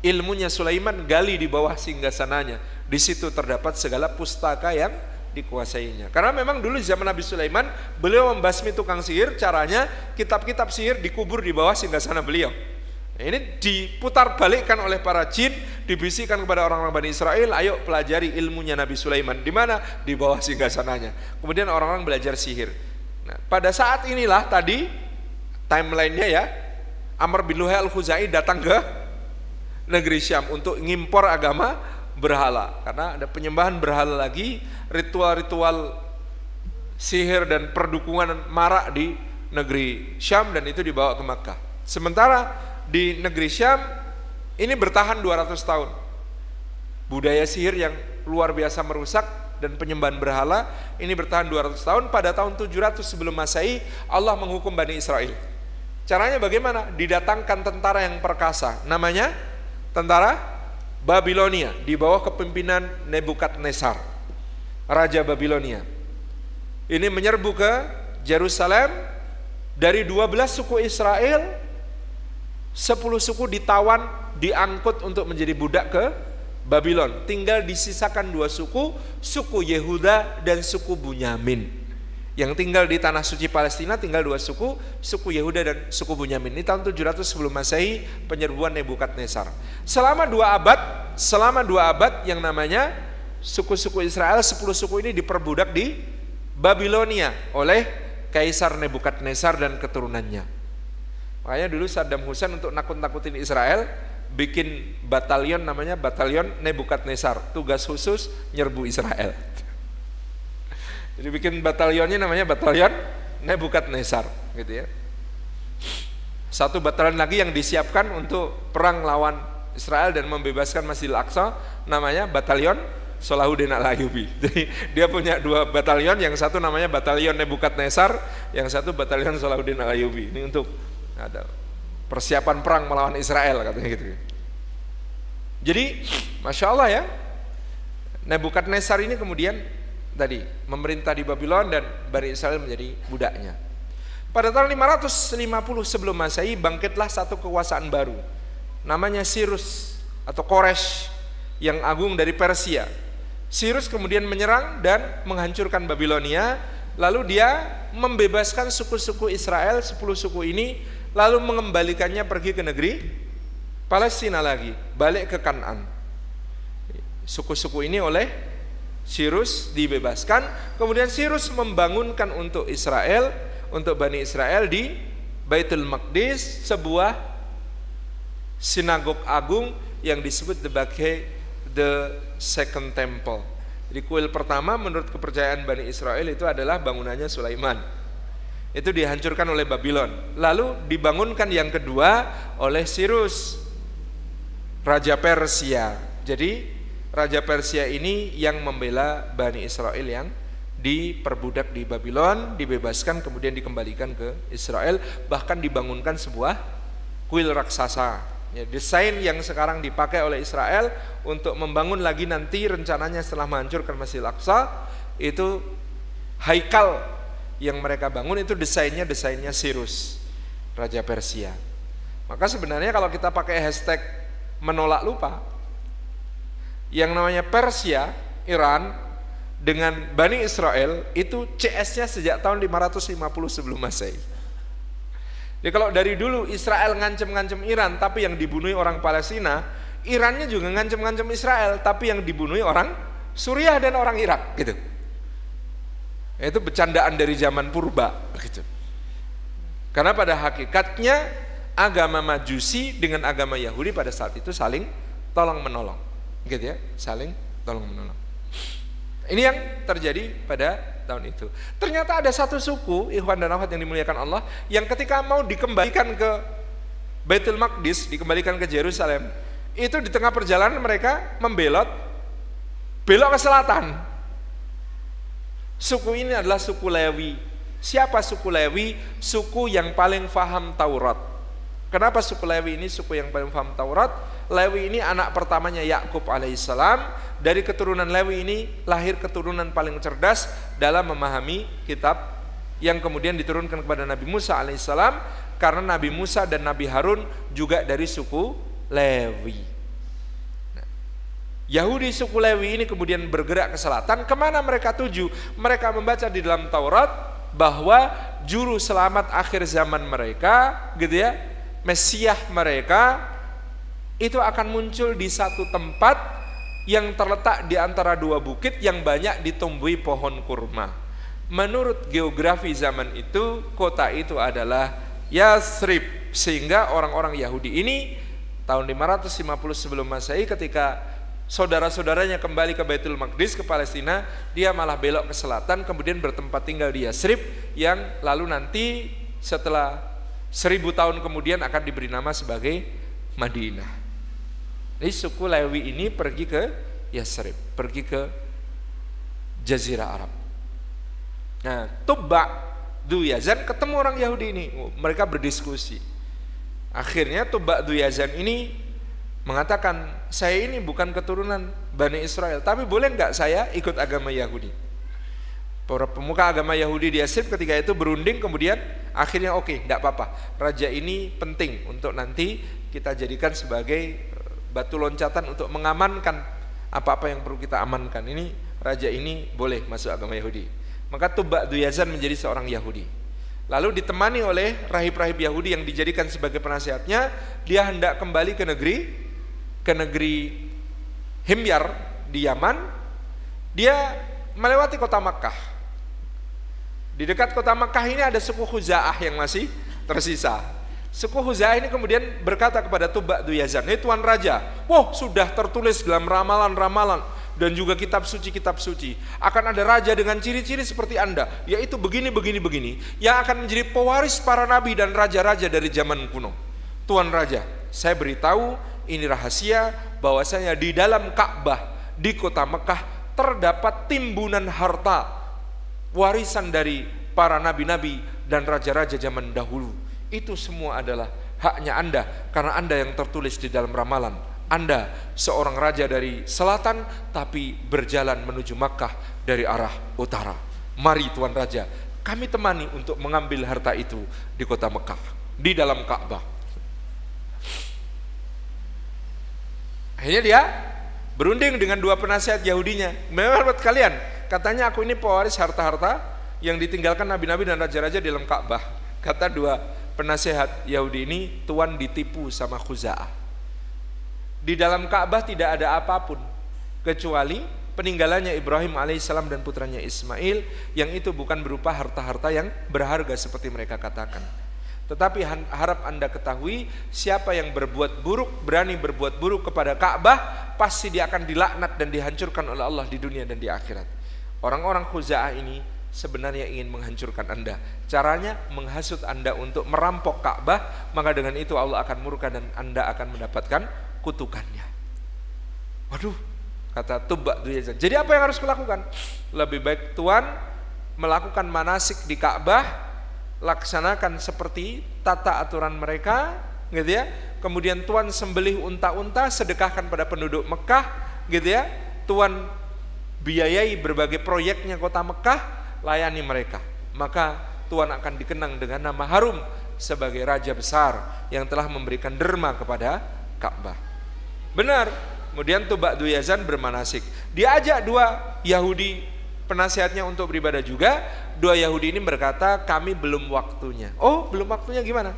ilmunya Sulaiman, gali di bawah singgasananya. Di situ terdapat segala pustaka yang dikuasainya. Karena memang dulu zaman Nabi Sulaiman, beliau membasmi tukang sihir, caranya kitab-kitab sihir dikubur di bawah singgasana beliau. Ini diputar balikkan oleh para jin, dibisikkan kepada orang-orang Bani Israel, ayo pelajari ilmunya Nabi Sulaiman. Di mana? Di bawah singgasananya. Kemudian orang-orang belajar sihir. Nah, pada saat inilah tadi timelinenya ya, Amr bin Luhai al-Khuzai datang ke negeri Syam untuk ngimpor agama berhala karena ada penyembahan berhala lagi, ritual-ritual sihir dan perdukungan marak di negeri Syam dan itu dibawa ke Makkah. Sementara di negeri Syam ini bertahan 200 tahun. Budaya sihir yang luar biasa merusak dan penyembahan berhala ini bertahan 200 tahun. Pada tahun 700 sebelum Masehi Allah menghukum Bani Israel. Caranya bagaimana? Didatangkan tentara yang perkasa. Namanya tentara Babilonia di bawah kepemimpinan Nebukadnezar raja Babilonia. Ini menyerbu ke Jerusalem. Dari 12 suku Israel 10 suku ditawan diangkut untuk menjadi budak ke Babylon. Tinggal disisakan dua suku, suku Yehuda dan suku Bunyamin. Yang tinggal di tanah suci Palestina tinggal dua suku, suku Yehuda dan suku Bunyamin. Ini tahun 700 sebelum Masehi penyerbuan Nebukadnezar. Selama dua abad, selama dua abad yang namanya suku-suku Israel, sepuluh suku ini diperbudak di Babilonia oleh Kaisar Nebukadnezar dan keturunannya. Makanya dulu Saddam Hussein untuk nakut-nakutin Israel bikin batalion namanya batalion Nebukadnezar, tugas khusus nyerbu Israel. (laughs) Jadi bikin batalionnya namanya batalion Nebukadnezar, gitu ya. Satu batalion lagi yang disiapkan untuk perang lawan Israel dan membebaskan Masjidil Aqsa namanya batalion Salahuddin Al-Ayyubi. (laughs) Jadi dia punya dua batalion, yang satu namanya batalion Nebukadnezar, yang satu batalion Salahuddin Al-Ayyubi. Ini untuk ada persiapan perang melawan Israel katanya gitu. Jadi, masya Allah ya, Nebukadnezar ini kemudian tadi memerintah di Babylon dan Bani Israel menjadi budaknya. Pada tahun 550 sebelum Masehi bangkitlah satu kekuasaan baru namanya Sirus atau Koresh yang agung dari Persia. Sirus kemudian menyerang dan menghancurkan Babilonia, lalu dia membebaskan suku-suku Israel, 10 suku ini lalu mengembalikannya pergi ke negeri Palestina lagi, balik ke Kanan. Suku-suku ini oleh Sirus dibebaskan, kemudian Sirus membangunkan untuk Israel, untuk Bani Israel di Baitul Maqdis sebuah sinagog agung yang disebut sebagai the second temple. Jadi kuil pertama menurut kepercayaan Bani Israel itu adalah bangunannya Sulaiman itu dihancurkan oleh Babylon. Lalu dibangunkan yang kedua oleh Sirus, Raja Persia. Jadi Raja Persia ini yang membela Bani Israel yang diperbudak di Babylon, dibebaskan kemudian dikembalikan ke Israel, bahkan dibangunkan sebuah kuil raksasa. Ya, desain yang sekarang dipakai oleh Israel untuk membangun lagi nanti rencananya setelah menghancurkan Masjid Al-Aqsa itu haikal yang mereka bangun itu desainnya desainnya Sirus, Raja Persia. Maka sebenarnya kalau kita pakai hashtag menolak lupa, yang namanya Persia, Iran, dengan Bani Israel itu CS-nya sejak tahun 550 sebelum Masehi. Jadi kalau dari dulu Israel ngancem-ngancem Iran, tapi yang dibunuh orang Palestina, Irannya juga ngancem-ngancem Israel, tapi yang dibunuh orang Suriah dan orang Irak, gitu. Itu bercandaan dari zaman purba gitu. Karena pada hakikatnya agama Majusi dengan agama Yahudi pada saat itu saling tolong menolong. Gitu ya, saling tolong menolong. Ini yang terjadi pada tahun itu. Ternyata ada satu suku, Ikhwan dan Akhwat yang dimuliakan Allah, yang ketika mau dikembalikan ke Baitul Maqdis, dikembalikan ke Jerusalem, itu di tengah perjalanan mereka membelot belok ke selatan. Suku ini adalah suku Lewi. Siapa suku Lewi? Suku yang paling faham Taurat. Kenapa suku Lewi ini suku yang paling faham Taurat? Lewi ini anak pertamanya Yakub alaihissalam. Dari keturunan Lewi ini lahir keturunan paling cerdas dalam memahami kitab yang kemudian diturunkan kepada Nabi Musa alaihissalam karena Nabi Musa dan Nabi Harun juga dari suku Lewi. Yahudi suku Lewi ini kemudian bergerak ke selatan. Ke mana mereka tuju? Mereka membaca di dalam Taurat bahwa juru selamat akhir zaman mereka, gitu ya, Mesiah mereka itu akan muncul di satu tempat yang terletak di antara dua bukit yang banyak ditumbuhi pohon kurma. Menurut geografi zaman itu, kota itu adalah Yasrib. Sehingga orang-orang Yahudi ini tahun 550 sebelum Masehi ketika saudara-saudaranya kembali ke Baitul Maqdis ke Palestina, dia malah belok ke selatan kemudian bertempat tinggal di Yasrib yang lalu nanti setelah seribu tahun kemudian akan diberi nama sebagai Madinah. Jadi suku Lewi ini pergi ke Yasrib, pergi ke Jazirah Arab. Nah, Tubba Duyazan ketemu orang Yahudi ini, mereka berdiskusi. Akhirnya Tubba Duyazan ini mengatakan saya ini bukan keturunan Bani Israel tapi boleh nggak saya ikut agama Yahudi? Para pemuka agama Yahudi di Asib ketika itu berunding kemudian akhirnya oke okay, tidak apa-apa. Raja ini penting untuk nanti kita jadikan sebagai eh, batu loncatan untuk mengamankan apa-apa yang perlu kita amankan. Ini raja ini boleh masuk agama Yahudi. Maka Tubak Duyazan menjadi seorang Yahudi. Lalu ditemani oleh rahib-rahib Yahudi yang dijadikan sebagai penasihatnya dia hendak kembali ke negeri ke negeri Himyar di Yaman, dia melewati kota Makkah. Di dekat kota Makkah ini ada suku Khuza'ah yang masih tersisa. Suku Huzah ini kemudian berkata kepada Tubak Duyazan, "Hei Tuan Raja, wah sudah tertulis dalam ramalan-ramalan dan juga kitab suci-kitab suci akan ada raja dengan ciri-ciri seperti Anda, yaitu begini begini begini yang akan menjadi pewaris para nabi dan raja-raja dari zaman kuno. Tuan Raja, saya beritahu ini rahasia bahwasanya di dalam Ka'bah di kota Mekah terdapat timbunan harta warisan dari para nabi-nabi dan raja-raja zaman dahulu. Itu semua adalah haknya Anda karena Anda yang tertulis di dalam ramalan anda seorang raja dari selatan tapi berjalan menuju Makkah dari arah utara. Mari Tuan Raja, kami temani untuk mengambil harta itu di kota Mekah, di dalam Ka'bah. Akhirnya dia berunding dengan dua penasihat Yahudinya. Memang buat kalian, katanya aku ini pewaris harta-harta yang ditinggalkan nabi-nabi dan raja-raja di dalam Ka'bah. Kata dua penasihat Yahudi ini, Tuan ditipu sama Khuza'ah. Di dalam Ka'bah tidak ada apa pun kecuali peninggalannya Ibrahim alaihissalam dan putranya Ismail yang itu bukan berupa harta-harta yang berharga seperti mereka katakan. Tetapi harap Anda ketahui siapa yang berbuat buruk, berani berbuat buruk kepada Ka'bah, pasti dia akan dilaknat dan dihancurkan oleh Allah di dunia dan di akhirat. Orang-orang Khuza'ah ini sebenarnya ingin menghancurkan Anda. Caranya menghasut Anda untuk merampok Ka'bah, maka dengan itu Allah akan murka dan Anda akan mendapatkan kutukannya. Waduh, kata Tubak Duyazan. Jadi apa yang harus kulakukan? Lebih baik Tuhan melakukan manasik di Ka'bah, laksanakan seperti tata aturan mereka, gitu ya. Kemudian Tuhan sembelih unta-unta, sedekahkan pada penduduk Mekah, gitu ya. Tuhan biayai berbagai proyeknya kota Mekah, layani mereka. Maka Tuhan akan dikenang dengan nama harum sebagai raja besar yang telah memberikan derma kepada Ka'bah. Benar. Kemudian Tubak Duyazan bermanasik. Dia ajak dua Yahudi penasihatnya untuk beribadah juga. Dua Yahudi ini berkata, kami belum waktunya. Oh, belum waktunya gimana?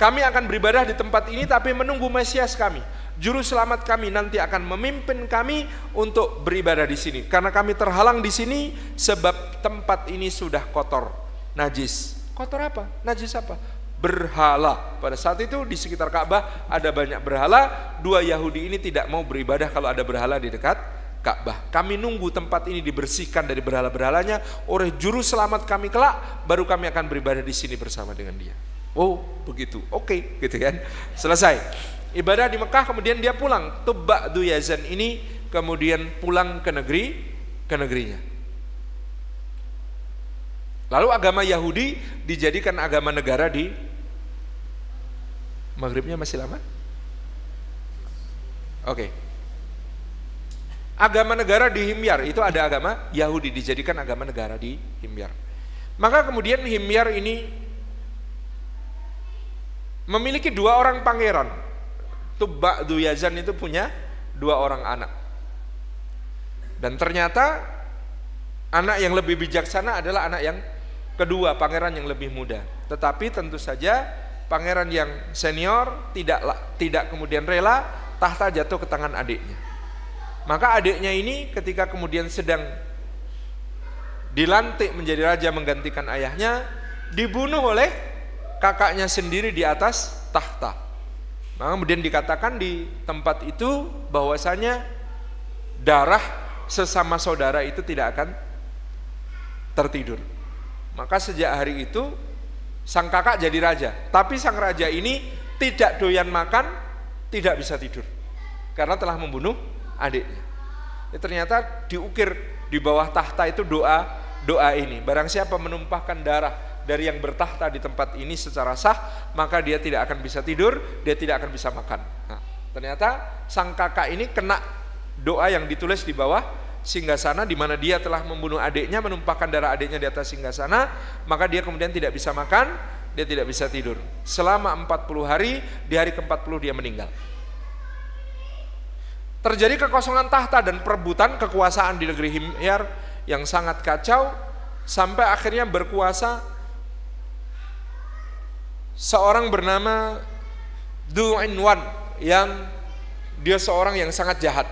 Kami akan beribadah di tempat ini tapi menunggu Mesias kami. Juru selamat kami nanti akan memimpin kami untuk beribadah di sini. Karena kami terhalang di sini sebab tempat ini sudah kotor, najis. Kotor apa? Najis apa? berhala. Pada saat itu di sekitar Ka'bah ada banyak berhala. Dua Yahudi ini tidak mau beribadah kalau ada berhala di dekat Ka'bah. Kami nunggu tempat ini dibersihkan dari berhala-berhalanya oleh juru selamat kami kelak, baru kami akan beribadah di sini bersama dengan dia. Oh, begitu. Oke, okay, gitu kan. Selesai. Ibadah di Mekah kemudian dia pulang. Tubba Yazan ini kemudian pulang ke negeri ke negerinya. Lalu agama Yahudi dijadikan agama negara di Maghribnya masih lama? Oke. Okay. Agama negara di Himyar itu ada agama Yahudi dijadikan agama negara di Himyar. Maka kemudian Himyar ini memiliki dua orang pangeran. Tubba Duyazan itu punya dua orang anak. Dan ternyata anak yang lebih bijaksana adalah anak yang kedua, pangeran yang lebih muda. Tetapi tentu saja pangeran yang senior tidak tidak kemudian rela tahta jatuh ke tangan adiknya. Maka adiknya ini ketika kemudian sedang dilantik menjadi raja menggantikan ayahnya, dibunuh oleh kakaknya sendiri di atas tahta. Maka kemudian dikatakan di tempat itu bahwasanya darah sesama saudara itu tidak akan tertidur. Maka sejak hari itu Sang kakak jadi raja, tapi sang raja ini tidak doyan makan, tidak bisa tidur karena telah membunuh adiknya. Ya, ternyata diukir di bawah tahta itu doa doa ini. Barang siapa menumpahkan darah dari yang bertahta di tempat ini secara sah, maka dia tidak akan bisa tidur, dia tidak akan bisa makan. Nah, ternyata sang kakak ini kena doa yang ditulis di bawah singgasana di mana dia telah membunuh adiknya, menumpahkan darah adiknya di atas singgasana, maka dia kemudian tidak bisa makan, dia tidak bisa tidur. Selama 40 hari, di hari ke-40 dia meninggal. Terjadi kekosongan tahta dan perebutan kekuasaan di negeri Himyar yang sangat kacau sampai akhirnya berkuasa seorang bernama Du'inwan yang dia seorang yang sangat jahat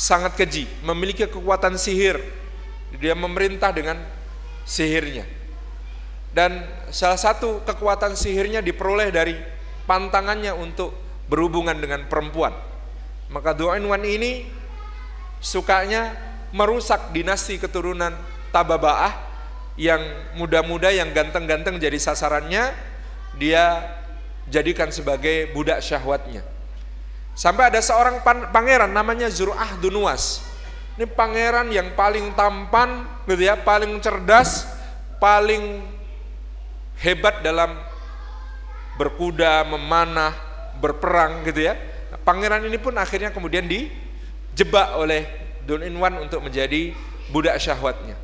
sangat keji, memiliki kekuatan sihir. Dia memerintah dengan sihirnya. dan salah satu kekuatan sihirnya diperoleh dari pantangannya untuk berhubungan dengan perempuan. Maka Du'inwan ini sukanya merusak dinasti keturunan Tababaah yang muda-muda yang ganteng-ganteng jadi sasarannya dia jadikan sebagai budak syahwatnya. Sampai ada seorang pangeran namanya Zur'ah Dunuas. Ini pangeran yang paling tampan gitu ya, paling cerdas, paling hebat dalam berkuda, memanah, berperang gitu ya. Pangeran ini pun akhirnya kemudian dijebak oleh Dun Inwan untuk menjadi budak syahwatnya.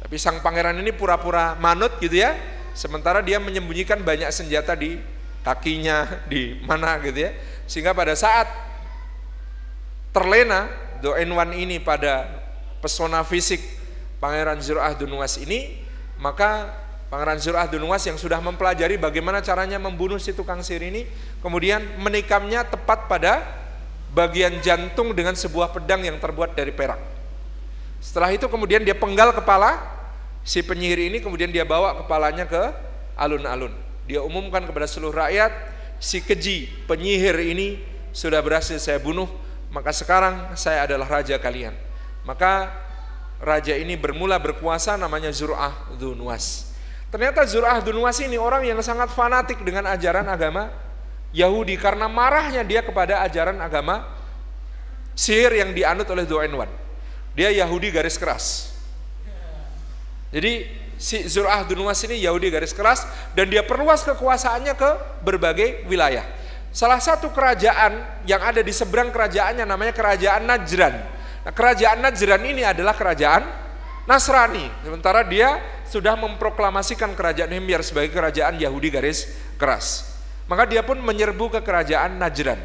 Tapi sang pangeran ini pura-pura manut gitu ya, sementara dia menyembunyikan banyak senjata di kakinya, (laughs) di mana gitu ya. Sehingga pada saat terlena Inwan ini pada pesona fisik Pangeran Zur'ah Dunwas ini, maka Pangeran Zur'ah Dunwas yang sudah mempelajari bagaimana caranya membunuh si tukang sihir ini, kemudian menikamnya tepat pada bagian jantung dengan sebuah pedang yang terbuat dari perak. Setelah itu kemudian dia penggal kepala si penyihir ini, kemudian dia bawa kepalanya ke alun-alun. Dia umumkan kepada seluruh rakyat, si keji penyihir ini sudah berhasil saya bunuh, maka sekarang saya adalah raja kalian. Maka raja ini bermula berkuasa namanya Zur'ah Dunwas. Ternyata Zur'ah Dunwas ini orang yang sangat fanatik dengan ajaran agama Yahudi karena marahnya dia kepada ajaran agama sihir yang dianut oleh Du'inwan. Dia Yahudi garis keras. Jadi si Zur'ah Dunwas ini Yahudi garis keras dan dia perluas kekuasaannya ke berbagai wilayah. Salah satu kerajaan yang ada di seberang kerajaannya namanya kerajaan Najran. Nah, kerajaan Najran ini adalah kerajaan Nasrani. Sementara dia sudah memproklamasikan kerajaan Himyar sebagai kerajaan Yahudi garis keras. Maka dia pun menyerbu ke kerajaan Najran.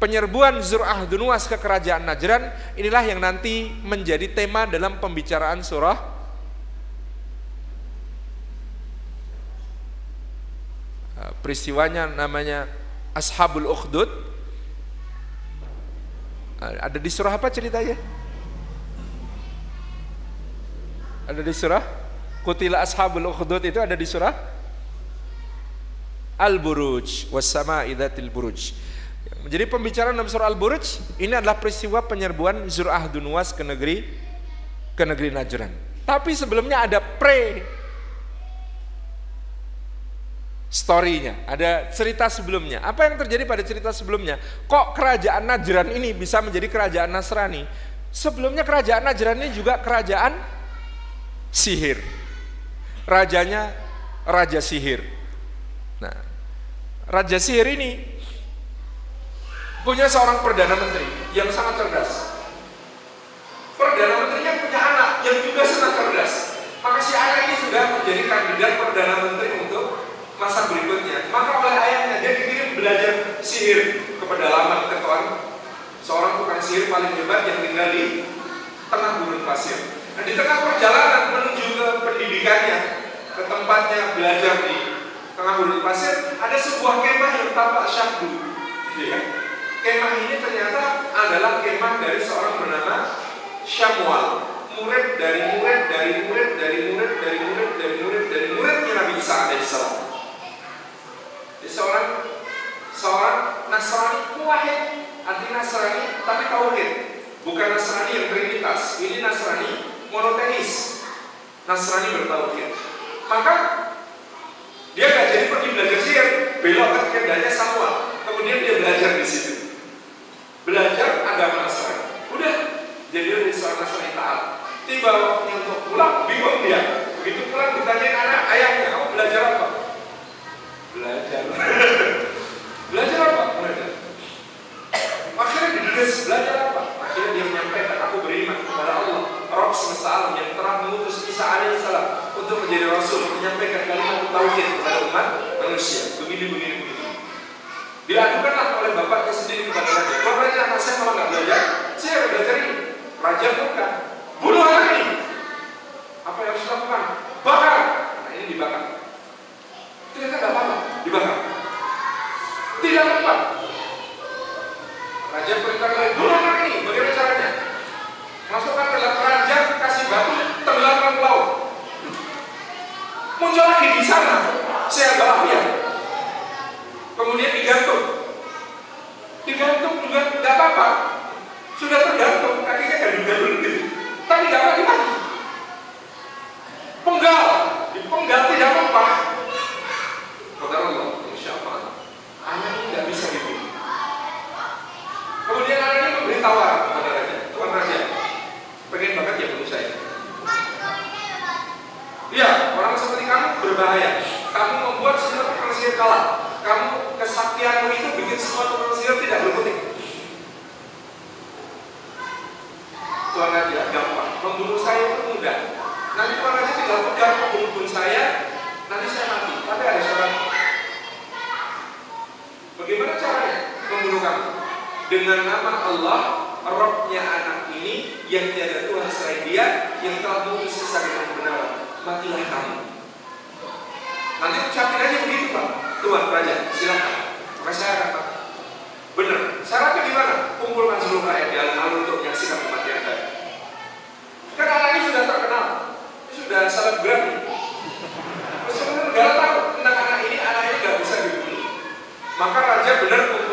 Penyerbuan Zur'ah Dunuas ke kerajaan Najran inilah yang nanti menjadi tema dalam pembicaraan surah eh, peristiwanya namanya Ashabul Ukhdud eh, ada di surah apa ceritanya? Ada di surah Kutila ashabul ukhdud itu ada di surah Al-Buruj wassama idzatil buruj. Jadi pembicaraan dalam surah Al-Buruj ini adalah peristiwa penyerbuan Zur'ah Dunwas ke negeri ke negeri Najran. Tapi sebelumnya ada pre story-nya, ada cerita sebelumnya. Apa yang terjadi pada cerita sebelumnya? Kok kerajaan Najran ini bisa menjadi kerajaan Nasrani? Sebelumnya kerajaan Najran ini juga kerajaan sihir rajanya raja sihir. Nah, raja sihir ini punya seorang perdana menteri yang sangat cerdas. Perdana menterinya punya anak yang juga sangat cerdas. Maka si anak ini sudah menjadi kandidat perdana menteri untuk masa berikutnya. Maka oleh ayahnya dia dikirim belajar sihir ke pedalaman ketuan seorang tukang sihir paling hebat yang tinggal di tengah gurun pasir. Nah, di tengah perjalanan menuju ke pendidikannya, ke tempatnya belajar di tengah gurun pasir, ada sebuah kemah yang tampak syahdu. Ya. Kemah ini ternyata adalah kemah dari seorang bernama Syamual, murid dari murid dari murid dari murid dari murid dari murid dari muridnya Nabi Isa alaihissalam. Jadi seorang seorang Nasrani wahid, arti Nasrani tapi tauhid, bukan Nasrani yang trinitas. Ini Nasrani monoteis. Nasrani bertauhid maka dia gak jadi pergi belajar sihir, belok ke kendanya Samuel. Kemudian dia belajar di situ. Belajar agama Nasrani. Udah, jadi dia seorang Nasrani taat. Tiba waktunya untuk pulang, bingung dia. Begitu pulang ditanya anak ayahnya, kamu belajar apa? Belajar. (laughs) belajar apa? Belajar. Akhirnya dideges, belajar apa? Akhirnya dia menyampaikan, Rob semesta alam yang telah mengutus Isa alaihissalam untuk menjadi rasul menyampaikan kalimat tauhid kepada umat manusia. Begini begini begini. Diadukanlah oleh bapaknya sendiri kepada raja. Kalau raja anak saya malah nggak belajar. Saya belajar ini. Raja bukan. Bunuh anak ini. Apa yang harus dilakukan? Bakar. Nah ini dibakar. Ternyata nggak apa-apa. Dibakar. Tidak apa raja perintah lagi bunuh anak ini. Bagaimana caranya masukkan ke dalam keranjang kasih batu tenggelamkan ke laut. Muncul lagi di sana saya walafiat kemudian digantung. Digantung juga nggak apa-apa. Sudah tergantung kakinya gandul-gandul gitu. Tapi nggak mati-mati penggal. Dipenggal tidak apa kata Allah insya Allah anak ini nggak bisa dibunuh kemudian anaknya memberi tawaran kepada raja tuan raja pengen banget ya bunuh saya Iya, orang seperti kamu berbahaya. Kamu membuat semua sihir kalah. Kamu kesaktianmu itu bikin semua sihir tidak berkutik. Tuan Raja gampang. Membunuh saya itu mudah. Nanti Tuan Raja tinggal pegang membunuh saya, nanti saya mati. Tapi ada syarat. Bagaimana caranya membunuh kamu? Dengan nama Allah, Robnya anak ini yang tiada Tuhan selain Dia yang telah memutus sisa dengan benar. Matilah kamu. Nanti ucapin aja begitu Pak. Tuhan Raja, silakan. Maka saya mati. Benar. Syaratnya gimana? Kumpulkan seluruh rakyat di alun-alun untuk menyaksikan kematian saya. Kan anak ini sudah terkenal, ini sudah selebgram. Seluruh negara tahu tentang anak ini, anak ini gak bisa dibunuh. Maka raja benar kumpulkan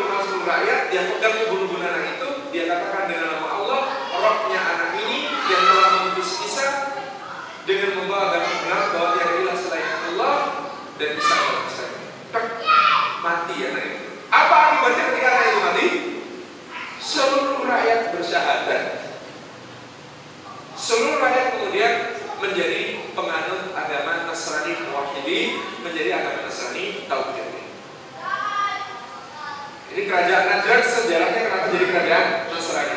rakyat, dia pegang membunuh anak itu, dia katakan dengan nama Allah, rohnya anak ini yang telah memutus kisah dengan membawa agama benar bahwa tiada ilah selain Allah dan bisa bisa. Mati anak itu. Apa akibatnya ketika anak itu mati? Seluruh rakyat bersyahadat. Seluruh rakyat kemudian menjadi penganut agama Nasrani Muwahhidi, menjadi agama Nasrani Tauhid. Ini kerajaan Najran sejarahnya kenapa jadi kerajaan Nasrani?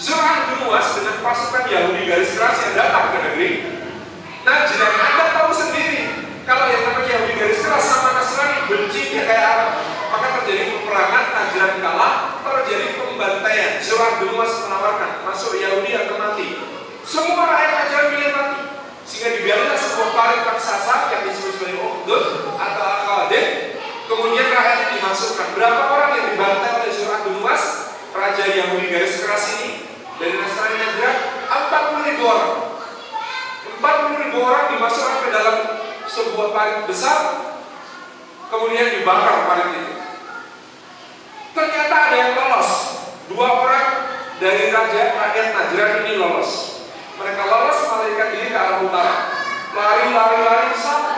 Zur'ah bin Nuwas dengan pasukan Yahudi garis keras yang datang ke negeri Najran, Anda tahu sendiri kalau yang namanya Yahudi garis keras sama Nasrani bencinya kayak apa? Maka terjadi peperangan, Najran kalah, terjadi pembantaian. Zur'ah bin Nuwas menawarkan masuk Yahudi atau mati. Semua rakyat Najran pilih mati. Sehingga dibiarlah sebuah parit raksasa yang disebut sebagai Ukhdud atau Akhadir. Dimasukkan. Berapa orang yang dibantai oleh Zur'ah bin Nuwas? Raja Yahudi garis keras ini dari Nasrani Najran 40 ribu orang. 40 ribu orang dimasukkan ke dalam sebuah parit besar kemudian dibakar parit itu. Ternyata ada yang lolos. Dua orang dari raja rakyat Najran ini lolos. Mereka lolos melarikan diri ke arah utara. Lari-lari-lari sampai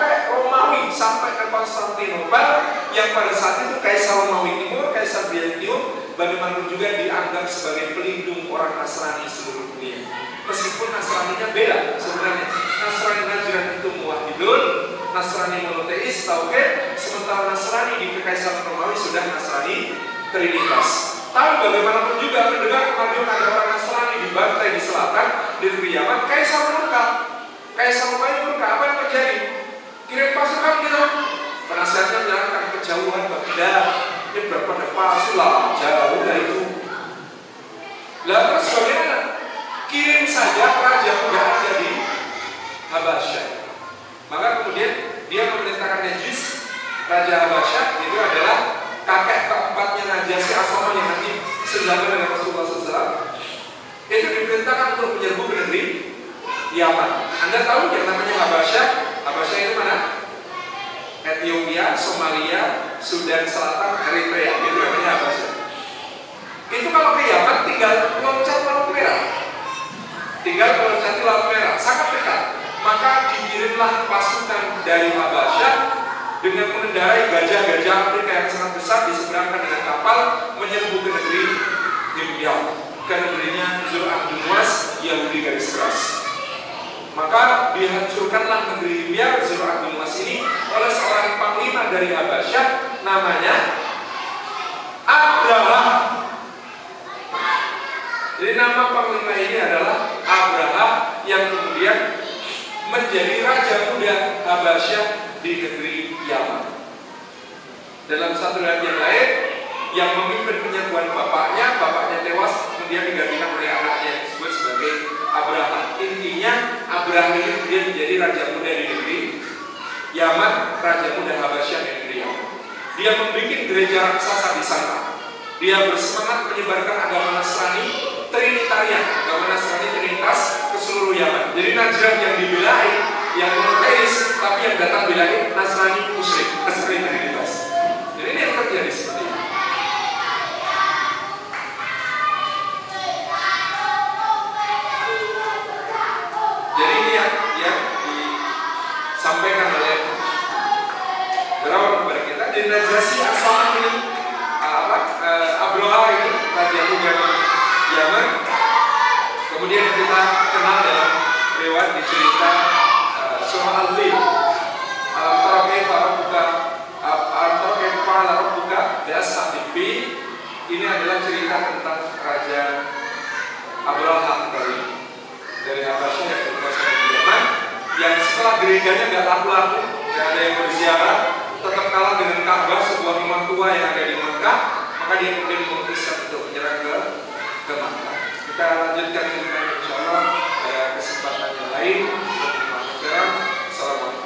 Romawi sampai ke Konstantinopel yang pada saat itu Kaisar Romawi Timur Kaisar Byzantium bagaimanapun juga dianggap sebagai pelindung orang Nasrani seluruh dunia. Meskipun Nasraninya beda sebenarnya. Nasrani Najran itu muwahidun, Nasrani monoteis, tauhid, sementara Nasrani di Kekaisaran Romawi sudah Nasrani Trinitas. Tapi bagaimanapun juga mendengar kemajuan ada orang Nasrani dibantai di selatan di Yaman, Kaisar murka. Kaisar Romawi murka. Apa yang terjadi? Kirim pasukan gitu. Penasihatnya menjalankan kejauhan Baghdad, ini berapa palsu lah jauh dari itu. Lah terus bagaimana? Kirim saja raja muda ada di Habasyah maka kemudian dia memerintahkan Najis raja Habasyah itu adalah kakek keempatnya Najasyi Asoma yang nanti sejalan dengan Rasulullah SAW itu diperintahkan untuk menyerbu ke negeri Yaman Anda tahu yang namanya Habasyah Habasyah itu mana? Ethiopia, Somalia, Sudan Selatan, Eritrea, itu namanya sih? Itu kalau ke Yaman tinggal loncat laut merah, tinggal meloncati laut merah, sangat dekat. Maka dikirimlah pasukan dari Habasyah dengan mengendarai gajah-gajah Afrika yang sangat besar diseberangkan dengan kapal menyerbu ke negeri Himyah, ke negerinya Zur'ah bin Nuwas Yahudi garis keras. Maka dihancurkanlah negeri Zur'ah bin Nuwas ini oleh seorang panglima dari Habasyah namanya Abraham. Jadi nama panglima ini adalah Abraham yang kemudian menjadi raja muda Habasyah di negeri Yaman. Dalam satu riwayat yang lain, yang memimpin penyerbuan bapaknya, bapaknya tewas, kemudian digantikan oleh anaknya yang disebut sebagai Abraham. Intinya Abraham ini kemudian menjadi raja muda di negeri Yaman, raja muda Habasyah di negeri Yaman. Dia membuat gereja raksasa di sana. Dia bersemangat menyebarkan agama Nasrani Trinitarian, agama Nasrani Trinitas ke seluruh Yaman. Jadi Najran yang dibelai yang monoteis tapi yang datang bilangin Nasrani musyrik, Nasrani Trinitas. setelah gerejanya nggak laku-laku, nggak ada yang berziarah, tetap kalah dengan Ka'bah sebuah rumah tua yang ada di Mekah, maka dia kemudian memutuskan untuk menyerang ke ke Mekah. Kita lanjutkan dengan Insyaallah pada kesempatan yang lain. Assalamualaikum.